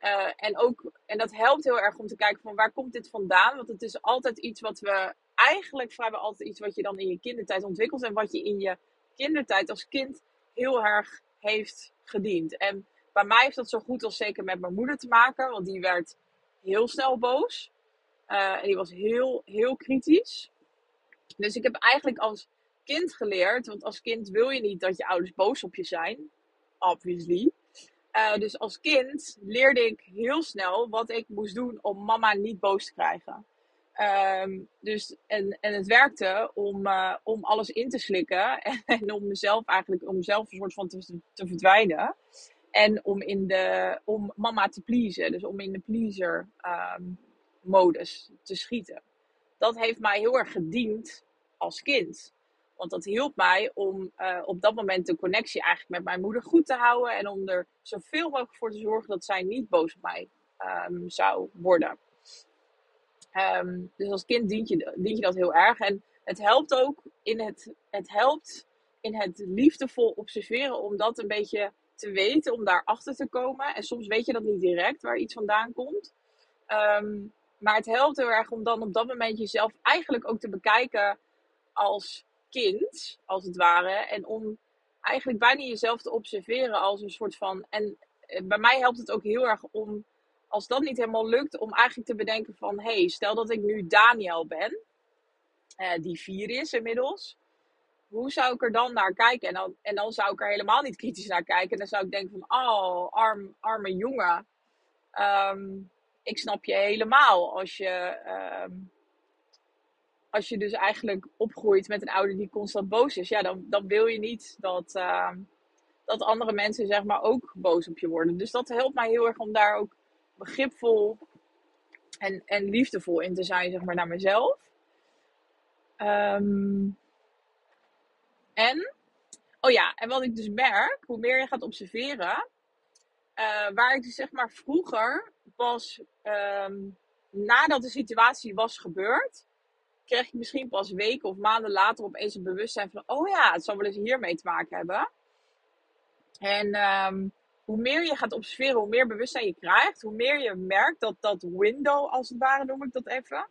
Uh, en, ook, en dat helpt heel erg om te kijken van waar komt dit vandaan? Want het is altijd iets wat we, eigenlijk vrijwel altijd iets wat je dan in je kindertijd ontwikkelt. En wat je in je kindertijd als kind heel erg heeft gediend. En bij mij heeft dat zo goed als zeker met mijn moeder te maken, want die werd heel snel boos. Uh, en die was heel, heel kritisch. Dus ik heb eigenlijk als kind geleerd, want als kind wil je niet dat je ouders boos op je zijn, obviously. Uh, dus als kind leerde ik heel snel wat ik moest doen om mama niet boos te krijgen. Um, dus, en, en het werkte om, uh, om alles in te slikken en, om mezelf eigenlijk, om mezelf een soort van te, te verdwijnen. En om, in de, om mama te pleasen. Dus om in de pleaser um, modus te schieten. Dat heeft mij heel erg gediend als kind. Want dat hielp mij om uh, op dat moment de connectie eigenlijk met mijn moeder goed te houden. En om er zoveel mogelijk voor te zorgen dat zij niet boos op mij um, zou worden. Um, dus als kind dient je, je dat heel erg. En het helpt ook in het, het helpt in het liefdevol observeren om dat een beetje te weten, om daar achter te komen. En soms weet je dat niet direct waar iets vandaan komt. Ehm, maar het helpt heel erg om dan op dat moment jezelf eigenlijk ook te bekijken als kind, als het ware. En om eigenlijk bijna jezelf te observeren als een soort van. En eh, bij mij helpt het ook heel erg om, als dat niet helemaal lukt, om eigenlijk te bedenken van: hé, hey, stel dat ik nu Daniel ben, eh, die vier is inmiddels. Hoe zou ik er dan naar kijken? En dan, en dan zou ik er helemaal niet kritisch naar kijken. Dan zou ik denken van, oh, arm, arme jongen. Ehm, ik snap je helemaal als je, ehm, als je dus eigenlijk opgroeit met een ouder die constant boos is. Ja, dan, dan wil je niet dat, ehm, dat andere mensen zeg maar ook boos op je worden. Dus dat helpt mij heel erg om daar ook begripvol en, en liefdevol in te zijn, zeg maar, naar mezelf. Um, en, oh ja, en wat ik dus merk, hoe meer je gaat observeren, uh, waar ik dus zeg maar vroeger pas um, nadat de situatie was gebeurd, kreeg ik misschien pas weken of maanden later opeens een bewustzijn van, oh ja, het zal wel eens hiermee te maken hebben. En um, hoe meer je gaat observeren, hoe meer bewustzijn je krijgt, hoe meer je merkt dat dat window, als het ware noem ik dat even,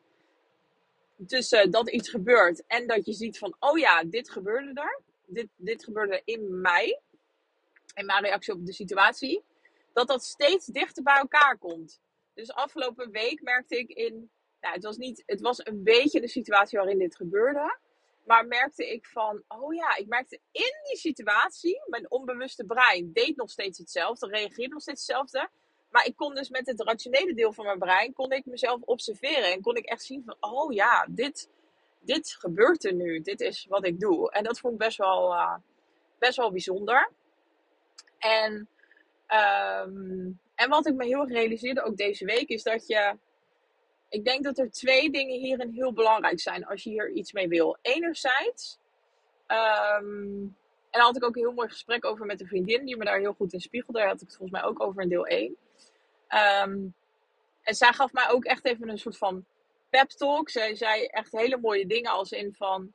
tussen dat iets gebeurt en dat je ziet van, oh ja, dit gebeurde er. Dit, dit gebeurde in mij. In mijn reactie op de situatie. Dat dat steeds dichter bij elkaar komt. Dus afgelopen week merkte ik in, nou, het was niet, het was een beetje de situatie waarin dit gebeurde. Maar merkte ik van, oh ja, ik merkte in die situatie, mijn onbewuste brein deed nog steeds hetzelfde, reageerde nog steeds hetzelfde. Maar ik kon dus met het rationele deel van mijn brein, kon ik mezelf observeren. En kon ik echt zien van, oh ja, dit, dit gebeurt er nu. Dit is wat ik doe. En dat vond ik best wel, uh, best wel bijzonder. En, um, en wat ik me heel erg realiseerde ook deze week, is dat je... Ik denk dat er twee dingen hierin heel belangrijk zijn als je hier iets mee wil. Enerzijds... Um, en daar had ik ook een heel mooi gesprek over met een vriendin die me daar heel goed in spiegelde. Daar had ik het volgens mij ook over in deel 1. Um, en zij gaf mij ook echt even een soort van pep talk. Zij zei echt hele mooie dingen als in van...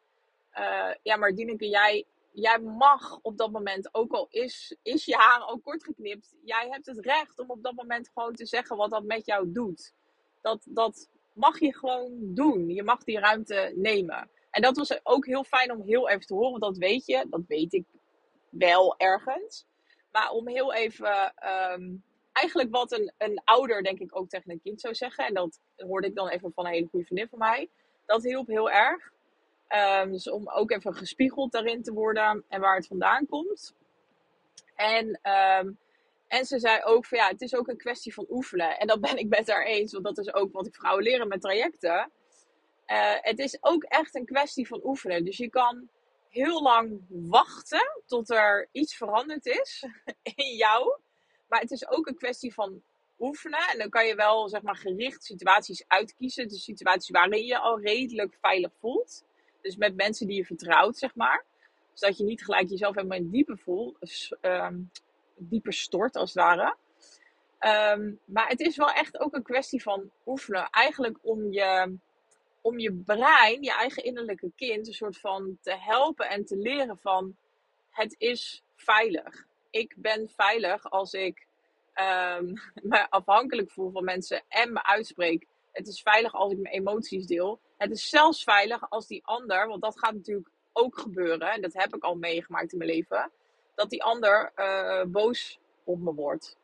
Uh, ja, maar Dieneke, jij, jij mag op dat moment, ook al is, is je haar ook kort geknipt... Jij hebt het recht om op dat moment gewoon te zeggen wat dat met jou doet. Dat, dat mag je gewoon doen. Je mag die ruimte nemen. En dat was ook heel fijn om heel even te horen. Want dat weet je, dat weet ik wel ergens. Maar om heel even um, eigenlijk wat een, een ouder, denk ik, ook tegen een kind zou zeggen. En dat hoorde ik dan even van een hele goede vriendin van mij. Dat hielp heel erg. Um, dus om ook even gespiegeld daarin te worden en waar het vandaan komt. En, um, en ze zei ook van ja, het is ook een kwestie van oefenen. En dat ben ik met haar eens, want dat is ook wat ik vrouwen leren met trajecten. Uh, het is ook echt een kwestie van oefenen. Dus je kan heel lang wachten tot er iets veranderd is in jou. Maar het is ook een kwestie van oefenen. En dan kan je wel zeg maar, gericht situaties uitkiezen. Dus situaties waarin je al redelijk veilig voelt. Dus met mensen die je vertrouwt, zeg maar. Zodat je niet gelijk jezelf helemaal in diepe voelt. Um, dieper stort, als het ware. Um, maar het is wel echt ook een kwestie van oefenen. Eigenlijk om je, om je brein, je eigen innerlijke kind, een soort van te helpen en te leren van... Het is veilig ik ben veilig als ik um, me afhankelijk voel van mensen en me uitspreek. Het is veilig als ik mijn emoties deel. Het is zelfs veilig als die ander, want dat gaat natuurlijk ook gebeuren, en dat heb ik al meegemaakt in mijn leven, dat die ander uh, boos op me wordt.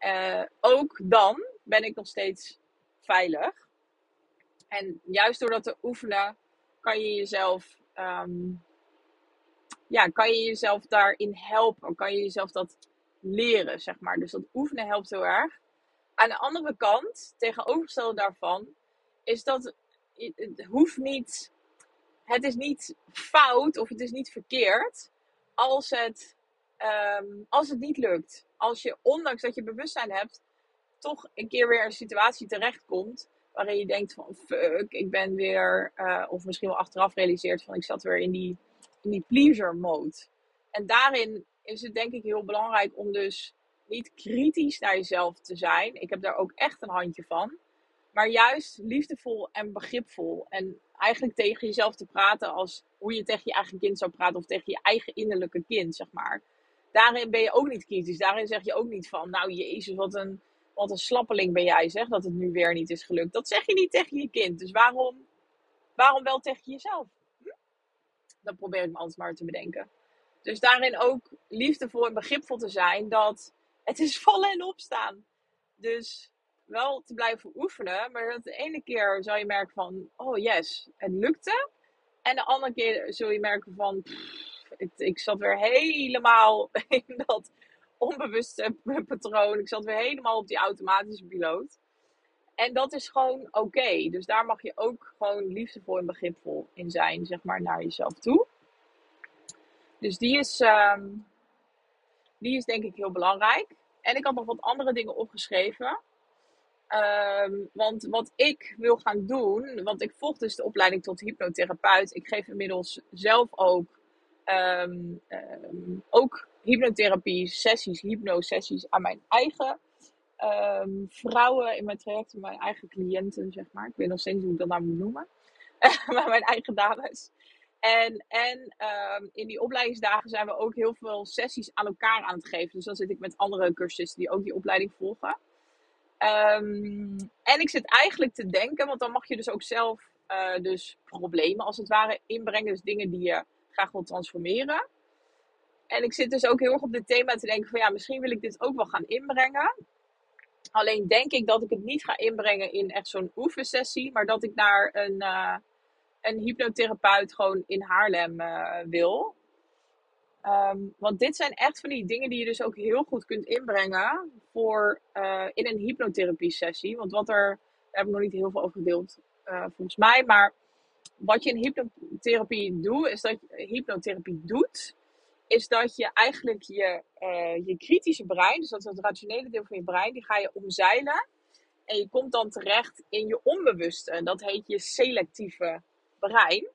Uh, ook dan ben ik nog steeds veilig. En juist door dat te oefenen, kan je jezelf um, ja, kan je jezelf daarin helpen? Kan je jezelf dat leren, zeg maar. Dus dat oefenen helpt heel erg. Aan de andere kant, tegenovergestelde daarvan, is dat het hoeft niet, het is niet fout of het is niet verkeerd als het, um, als het niet lukt. Als je, ondanks dat je bewustzijn hebt, toch een keer weer een situatie terechtkomt waarin je denkt van fuck, ik ben weer, uh, of misschien wel achteraf realiseert van ik zat weer in die in die pleaser mode. En daarin is het denk ik heel belangrijk om dus niet kritisch naar jezelf te zijn. Ik heb daar ook echt een handje van. Maar juist liefdevol en begripvol. En eigenlijk tegen jezelf te praten als hoe je tegen je eigen kind zou praten. Of tegen je eigen innerlijke kind, zeg maar. daarin ben je ook niet kritisch. Daarin zeg je ook niet van, nou jezus, wat een, wat een slappeling ben jij, zeg, dat het nu weer niet is gelukt. Dat zeg je niet tegen je kind. Dus waarom, waarom wel tegen jezelf? Hm? Dat probeer ik me altijd maar te bedenken. Dus daarin ook liefdevol en begripvol te zijn dat het is vallen en opstaan. Dus wel te blijven oefenen, maar dat de ene keer zal je merken van, oh yes, het lukte. En de andere keer zul je merken van, ik, ik zat weer helemaal in dat onbewuste patroon. Ik zat weer helemaal op die automatische piloot. En dat is gewoon oké. Dus daar mag je ook gewoon liefdevol en begripvol in zijn, zeg maar, naar jezelf toe. Dus die is, ehm, die is denk ik heel belangrijk. En ik had nog wat andere dingen opgeschreven. Ehm, want wat ik wil gaan doen, want ik volg dus de opleiding tot hypnotherapeut. Ik geef inmiddels zelf ook, um, ook hypnotherapie sessies, hypnosessies aan mijn eigen vrouwen in mijn traject, mijn eigen cliënten, zeg maar. Ik weet nog steeds hoe ik dat nou moet noemen. maar mijn eigen dames. En, en in die opleidingsdagen zijn we ook heel veel sessies aan elkaar aan het geven. Dus dan zit ik met andere cursisten die ook die opleiding volgen. Um, en ik zit eigenlijk te denken, want dan mag je dus ook zelf uh, dus problemen als het ware inbrengen. Dus dingen die je graag wil transformeren. En ik zit dus ook heel erg op dit thema te denken van ja, misschien wil ik dit ook wel gaan inbrengen. Alleen denk ik dat ik het niet ga inbrengen in echt zo'n oefensessie, maar dat ik naar een, uh, een hypnotherapeut gewoon in Haarlem uh, wil. Um, want dit zijn echt van die dingen die je dus ook heel goed kunt inbrengen voor uh, in een hypnotherapie sessie. Want wat er, daar heb ik nog niet heel veel over gedeeld uh, volgens mij. Maar wat je in hypnotherapie doet, is dat je, hypnotherapie doet, is dat je eigenlijk je, uh, je kritische brein, dus dat is het rationele deel van je brein, die ga je omzeilen. En je komt dan terecht in je onbewuste. Dat heet je selectieve brein.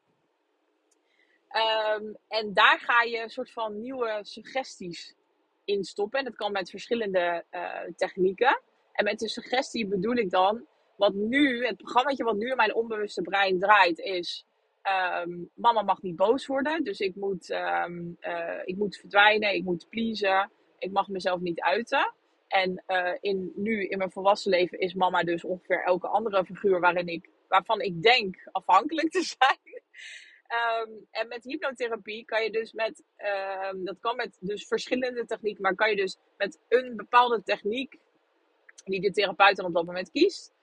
Um, en daar ga je een soort van nieuwe suggesties in stoppen. En dat kan met verschillende uh, technieken. En met de suggestie bedoel ik dan, wat nu, het programma wat nu in mijn onbewuste brein draait, is: um, Mama mag niet boos worden. Dus ik moet, um, uh, ik moet verdwijnen, ik moet pleasen, ik mag mezelf niet uiten. En uh, in, nu in mijn volwassen leven is mama dus ongeveer elke andere figuur waarin ik, waarvan ik denk afhankelijk te zijn. Um, en met hypnotherapie kan je dus met, um, dat kan met dus verschillende technieken, maar kan je dus met een bepaalde techniek, die de therapeut dan op dat moment kiest,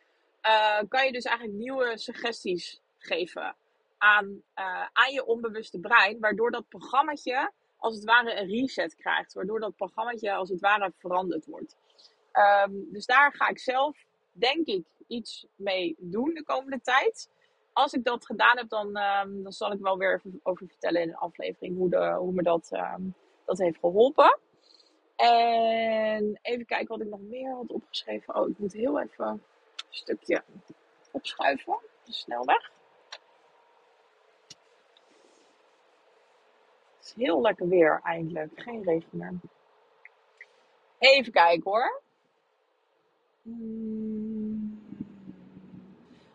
uh, kan je dus eigenlijk nieuwe suggesties geven aan, uh, aan je onbewuste brein, waardoor dat programmaatje als het ware een reset krijgt, waardoor dat programmaatje als het ware veranderd wordt. Um, dus daar ga ik zelf, denk ik, iets mee doen de komende tijd als ik dat gedaan heb, dan, um, dan zal ik wel weer over vertellen in een aflevering hoe, de, hoe me dat, um, dat heeft geholpen. En even kijken wat ik nog meer had opgeschreven. Oh, ik moet heel even een stukje opschuiven. De snelweg. Het is heel lekker weer eindelijk. Geen regen meer. Even kijken hoor. Hmm.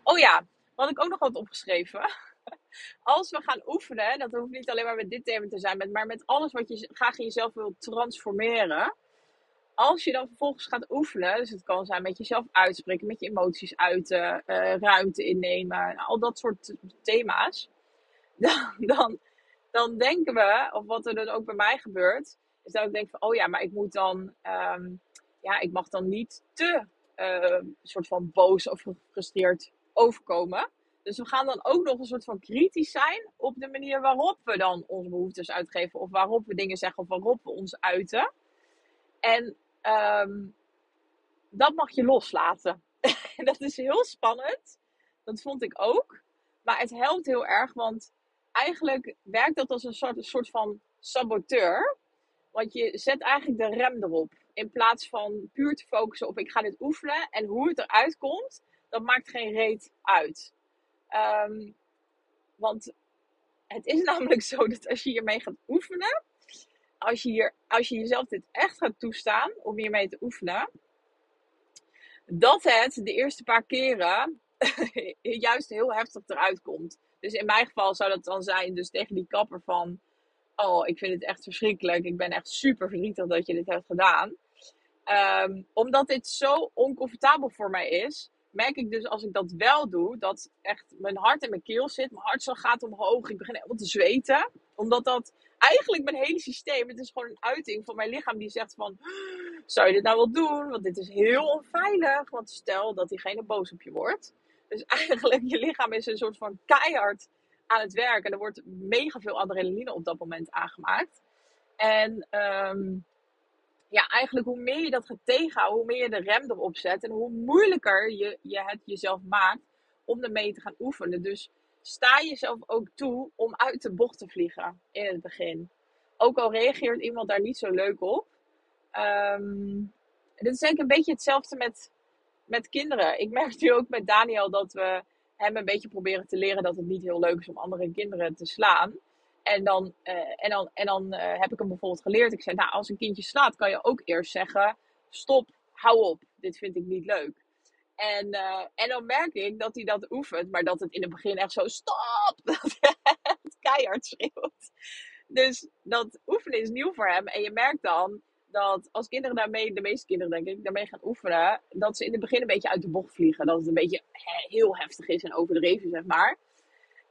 Oh ja, wat ik ook nog had opgeschreven. Als we gaan oefenen, dat hoeft niet alleen maar met dit thema te zijn, maar met alles wat je graag in jezelf wilt transformeren. Als je dan vervolgens gaat oefenen, dus het kan zijn met jezelf uitspreken, met je emoties uiten, uh, ruimte innemen, al dat soort thema's. Dan, dan, dan denken we, of wat er dan ook bij mij gebeurt, is dat ik denk van, oh ja, maar ik moet dan, um, ja, ik mag dan niet te uh, soort van boos of gefrustreerd overkomen. Dus we gaan dan ook nog een soort van kritisch zijn op de manier waarop we dan onze behoeftes uitgeven. Of waarop we dingen zeggen of waarop we ons uiten. En um, dat mag je loslaten. dat is heel spannend. Dat vond ik ook. Maar het helpt heel erg, want eigenlijk werkt dat als een soort, een soort van saboteur. Want je zet eigenlijk de rem erop. In plaats van puur te focussen op ik ga dit oefenen en hoe het eruit komt dat maakt geen reet uit. Um, want het is namelijk zo dat als je hiermee gaat oefenen, als je, hier, als je jezelf dit echt gaat toestaan om hiermee te oefenen, dat het de eerste paar keren juist heel heftig eruit komt. Dus in mijn geval zou dat dan zijn, dus tegen die kapper van, oh, ik vind het echt verschrikkelijk. Ik ben echt super verdrietig dat je dit hebt gedaan. Ehm, omdat dit zo oncomfortabel voor mij is, merk ik dus als ik dat wel doe, dat echt mijn hart in mijn keel zit. Mijn hartslag gaat omhoog. Ik begin helemaal te zweten. Omdat dat eigenlijk mijn hele systeem, het is gewoon een uiting van mijn lichaam die zegt van, zou je dit nou wel doen? Want dit is heel onveilig. Want stel dat diegene boos op je wordt. Dus eigenlijk, je lichaam is een soort van keihard aan het werk. En er wordt mega veel adrenaline op dat moment aangemaakt. En ehm, ja, eigenlijk hoe meer je dat gaat tegenhouden, hoe meer je de rem erop zet. En hoe moeilijker je, je het jezelf maakt om ermee te gaan oefenen. Dus sta jezelf ook toe om uit de bocht te vliegen in het begin. Ook al reageert iemand daar niet zo leuk op. Um, dit is eigenlijk een beetje hetzelfde met, met kinderen. Ik merk nu ook met Daniel dat we hem een beetje proberen te leren dat het niet heel leuk is om andere kinderen te slaan. En dan, en dan, en dan uh, heb ik hem bijvoorbeeld geleerd. Ik zei, nou, als een kindje slaat, kan je ook eerst zeggen: stop, hou op, dit vind ik niet leuk. En, uh, en dan merk ik dat hij dat oefent, maar dat het in het begin echt zo: stop! Dat het keihard schreeuwt. Dus dat oefenen is nieuw voor hem. En je merkt dan dat als kinderen daarmee, de meeste kinderen denk ik, daarmee gaan oefenen, dat ze in het begin een beetje uit de bocht vliegen. Dat het een beetje heel heftig is en overdreven, zeg maar.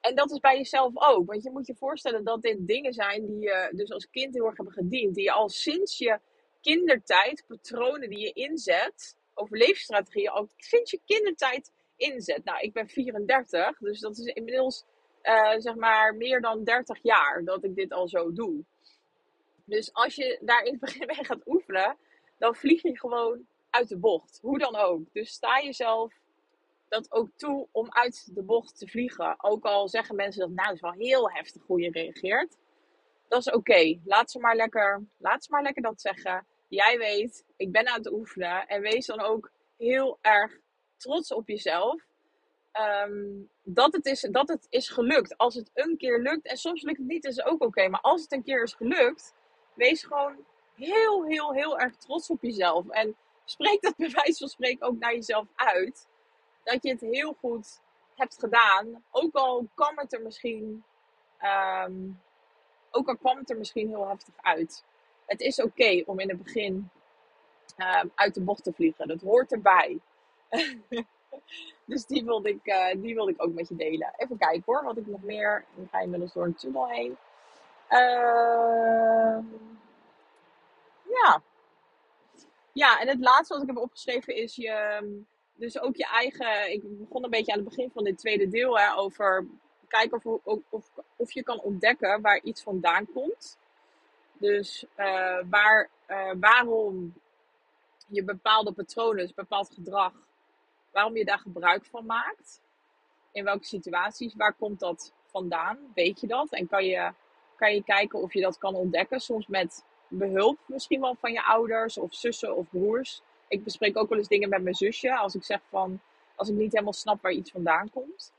En dat is bij jezelf ook. Want je moet je voorstellen dat dit dingen zijn die je dus als kind heel erg hebben gediend. Die je al sinds je kindertijd, patronen die je inzet, overleefstrategieën, al sinds je kindertijd inzet. Nou, ik ben 34, dus dat is inmiddels uh, zeg maar meer dan 30 jaar dat ik dit al zo doe. Dus als je daar in het begin mee gaat oefenen, dan vlieg je gewoon uit de bocht. Hoe dan ook. Dus sta jezelf dat ook toe om uit de bocht te vliegen. Ook al zeggen mensen dat nou, is wel heel heftig hoe je reageert. Dat is oké. Laat ze maar lekker, laat ze maar lekker dat zeggen. Jij weet, ik ben aan het oefenen. En wees dan ook heel erg trots op jezelf. Um, dat, het is, dat het is gelukt. Als het een keer lukt, en soms lukt het niet, is ook oké. Maar als het een keer is gelukt, wees gewoon heel, heel, heel erg trots op jezelf. En spreek dat bij wijze van spreken ook naar jezelf uit dat je het heel goed hebt gedaan. Ook al kwam het er misschien, um, ook al kwam het er misschien heel heftig uit. Het is oké om in het begin um, uit de bocht te vliegen. Dat hoort erbij. dus die wilde, ik, uh, die wilde ik ook met je delen. Even kijken hoor, wat ik nog meer. Ik ga inmiddels door een tunnel heen. Uh, ja. Ja, en het laatste wat ik heb opgeschreven is je dus ook je eigen. Ik begon een beetje aan het begin van dit tweede deel hè, over kijken of, of, of je kan ontdekken waar iets vandaan komt. Dus uh, waar, uh, waarom je bepaalde patronen, dus bepaald gedrag, waarom je daar gebruik van maakt. In welke situaties, waar komt dat vandaan? Weet je dat? En kan je, kan je kijken of je dat kan ontdekken. Soms met behulp misschien wel van je ouders of zussen of broers ik bespreek ook wel eens dingen met mijn zusje. Als ik zeg van, als ik niet helemaal snap waar iets vandaan komt.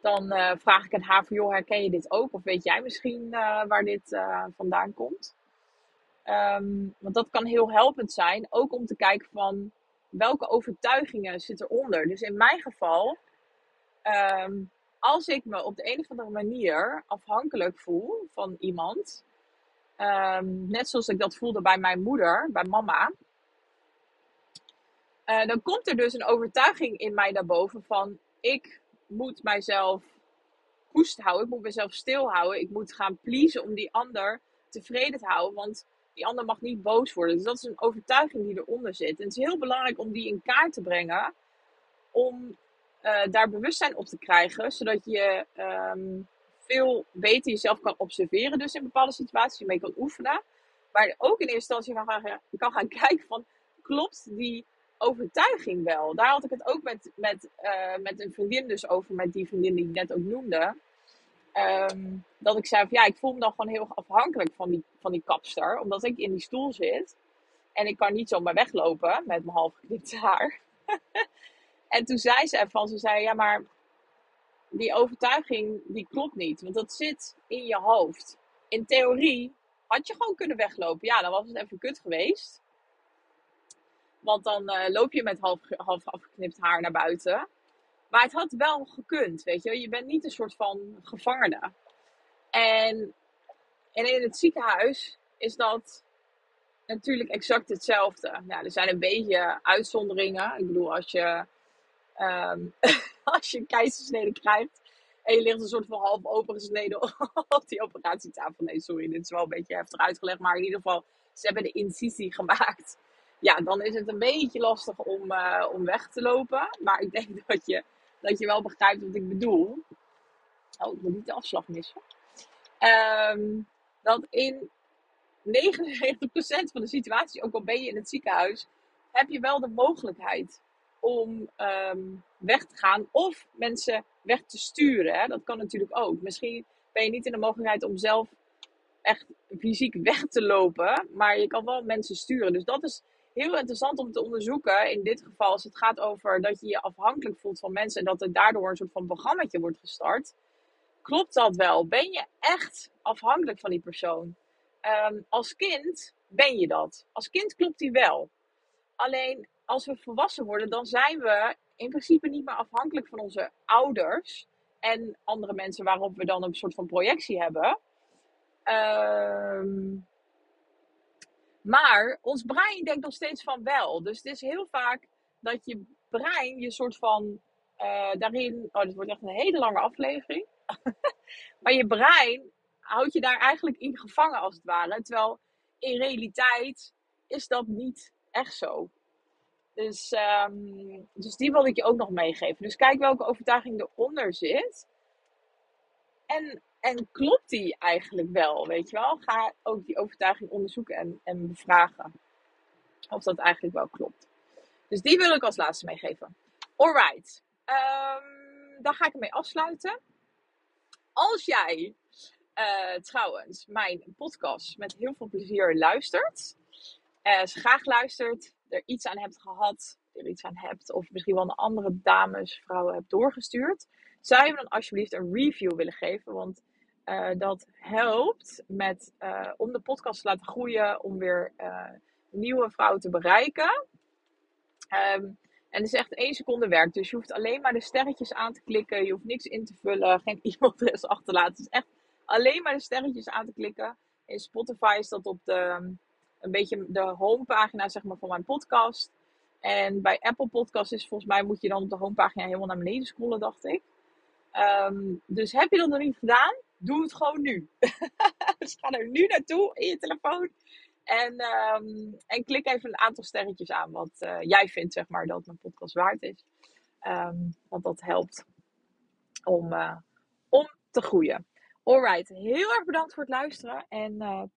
Dan uh, vraag ik aan haar van, joh, herken je dit ook? Of weet jij misschien uh, waar dit uh, vandaan komt? Um, want dat kan heel helpend zijn. Ook om te kijken van, welke overtuigingen zitten eronder? Dus in mijn geval, um, als ik me op de een of andere manier afhankelijk voel van iemand... Um, net zoals ik dat voelde bij mijn moeder, bij mama uh, dan komt er dus een overtuiging in mij daarboven van ik moet mijzelf koest houden, ik moet mezelf stilhouden, ik moet gaan pleasen om die ander tevreden te houden, want die ander mag niet boos worden. Dus dat is een overtuiging die eronder zit. En het is heel belangrijk om die in kaart te brengen, om uh, daar bewustzijn op te krijgen, zodat je um, veel beter jezelf kan observeren, dus in bepaalde situaties je mee kan oefenen. Maar ook in eerste instantie kan gaan, kan gaan kijken van, klopt die overtuiging wel. Daar had ik het ook met, met, uh, met een vriendin dus over, met die vriendin die ik net ook noemde. Um, dat ik zei ja, ik voel me dan gewoon heel afhankelijk van die, van die kapster. Omdat ik in die stoel zit. En ik kan niet zomaar weglopen met mijn half haar. en toen zei ze van, ze zei ja maar die overtuiging die klopt niet. Want dat zit in je hoofd. In theorie had je gewoon kunnen weglopen. Ja, dan was het even kut geweest. Want dan uh, loop je met half, half afgeknipt haar naar buiten. Maar het had wel gekund, weet je. Je bent niet een soort van gevangene. En En in het ziekenhuis is dat natuurlijk exact hetzelfde. Nou, er zijn een beetje uitzonderingen. Ik bedoel, als je, um, als je een keizersnede krijgt en je ligt een soort van half opengesneden op die operatietafel. Nee, sorry, dit is wel een beetje heftig uitgelegd. Maar in ieder geval, ze hebben de incisie gemaakt. Ja, dan is het een beetje lastig om, uh, om weg te lopen. Maar ik denk dat je, dat je wel begrijpt wat ik bedoel. Oh, ik moet niet de afslag missen. Um, dat in 99% van de situaties, ook al ben je in het ziekenhuis, heb je wel de mogelijkheid om um, weg te gaan of mensen weg te sturen. Hè? Dat kan natuurlijk ook. Misschien ben je niet in de mogelijkheid om zelf echt fysiek weg te lopen, maar je kan wel mensen sturen. Dus dat is heel interessant om te onderzoeken. In dit geval, als het gaat over dat je je afhankelijk voelt van mensen en dat er daardoor een soort van programma wordt gestart. Klopt dat wel? Ben je echt afhankelijk van die persoon? Um, als kind ben je dat. Als kind klopt die wel. Alleen als we volwassen worden, dan zijn we in principe niet meer afhankelijk van onze ouders en andere mensen waarop we dan een soort van projectie hebben. Um, maar ons brein denkt nog steeds van wel. Dus het is heel vaak dat je brein je soort van uh, daarin. Oh, dit wordt echt een hele lange aflevering. maar je brein houdt je daar eigenlijk in gevangen als het ware. Terwijl in realiteit is dat niet echt zo. Dus, um, dus die wil ik je ook nog meegeven. Dus kijk welke overtuiging eronder zit. En, en klopt die eigenlijk wel, weet je wel? Ga ook die overtuiging onderzoeken en, en bevragen. Of dat eigenlijk wel klopt. Dus die wil ik als laatste meegeven. Alright. Um, dan ga ik ermee afsluiten. Als jij uh, trouwens mijn podcast met heel veel plezier luistert. Ze graag luistert, er iets aan hebt gehad, er iets aan hebt, of misschien wel een andere dames, vrouwen hebt doorgestuurd, zou je dan alsjeblieft een review willen geven? Want uh, dat helpt met, om de podcast te laten groeien, om weer nieuwe vrouwen te bereiken. Um, en het is echt één seconde werk. Dus je hoeft alleen maar de sterretjes aan te klikken. Je hoeft niks in te vullen. Geen e-mailadres achter te laten. Het is echt alleen maar de sterretjes aan te klikken. In Spotify is dat op de, een beetje de homepagina zeg maar, van mijn podcast. En bij Apple Podcast is volgens mij moet je dan op de homepagina helemaal naar beneden scrollen, dacht ik. Um, dus heb je dat nog niet gedaan? Doe het gewoon nu. dus ga er nu naartoe in je telefoon. En, um, en klik even een aantal sterretjes aan wat uh, jij vindt, zeg maar, dat mijn podcast waard is. Um, want dat helpt om, uh, om te groeien. Alright, heel erg bedankt voor het luisteren en uh,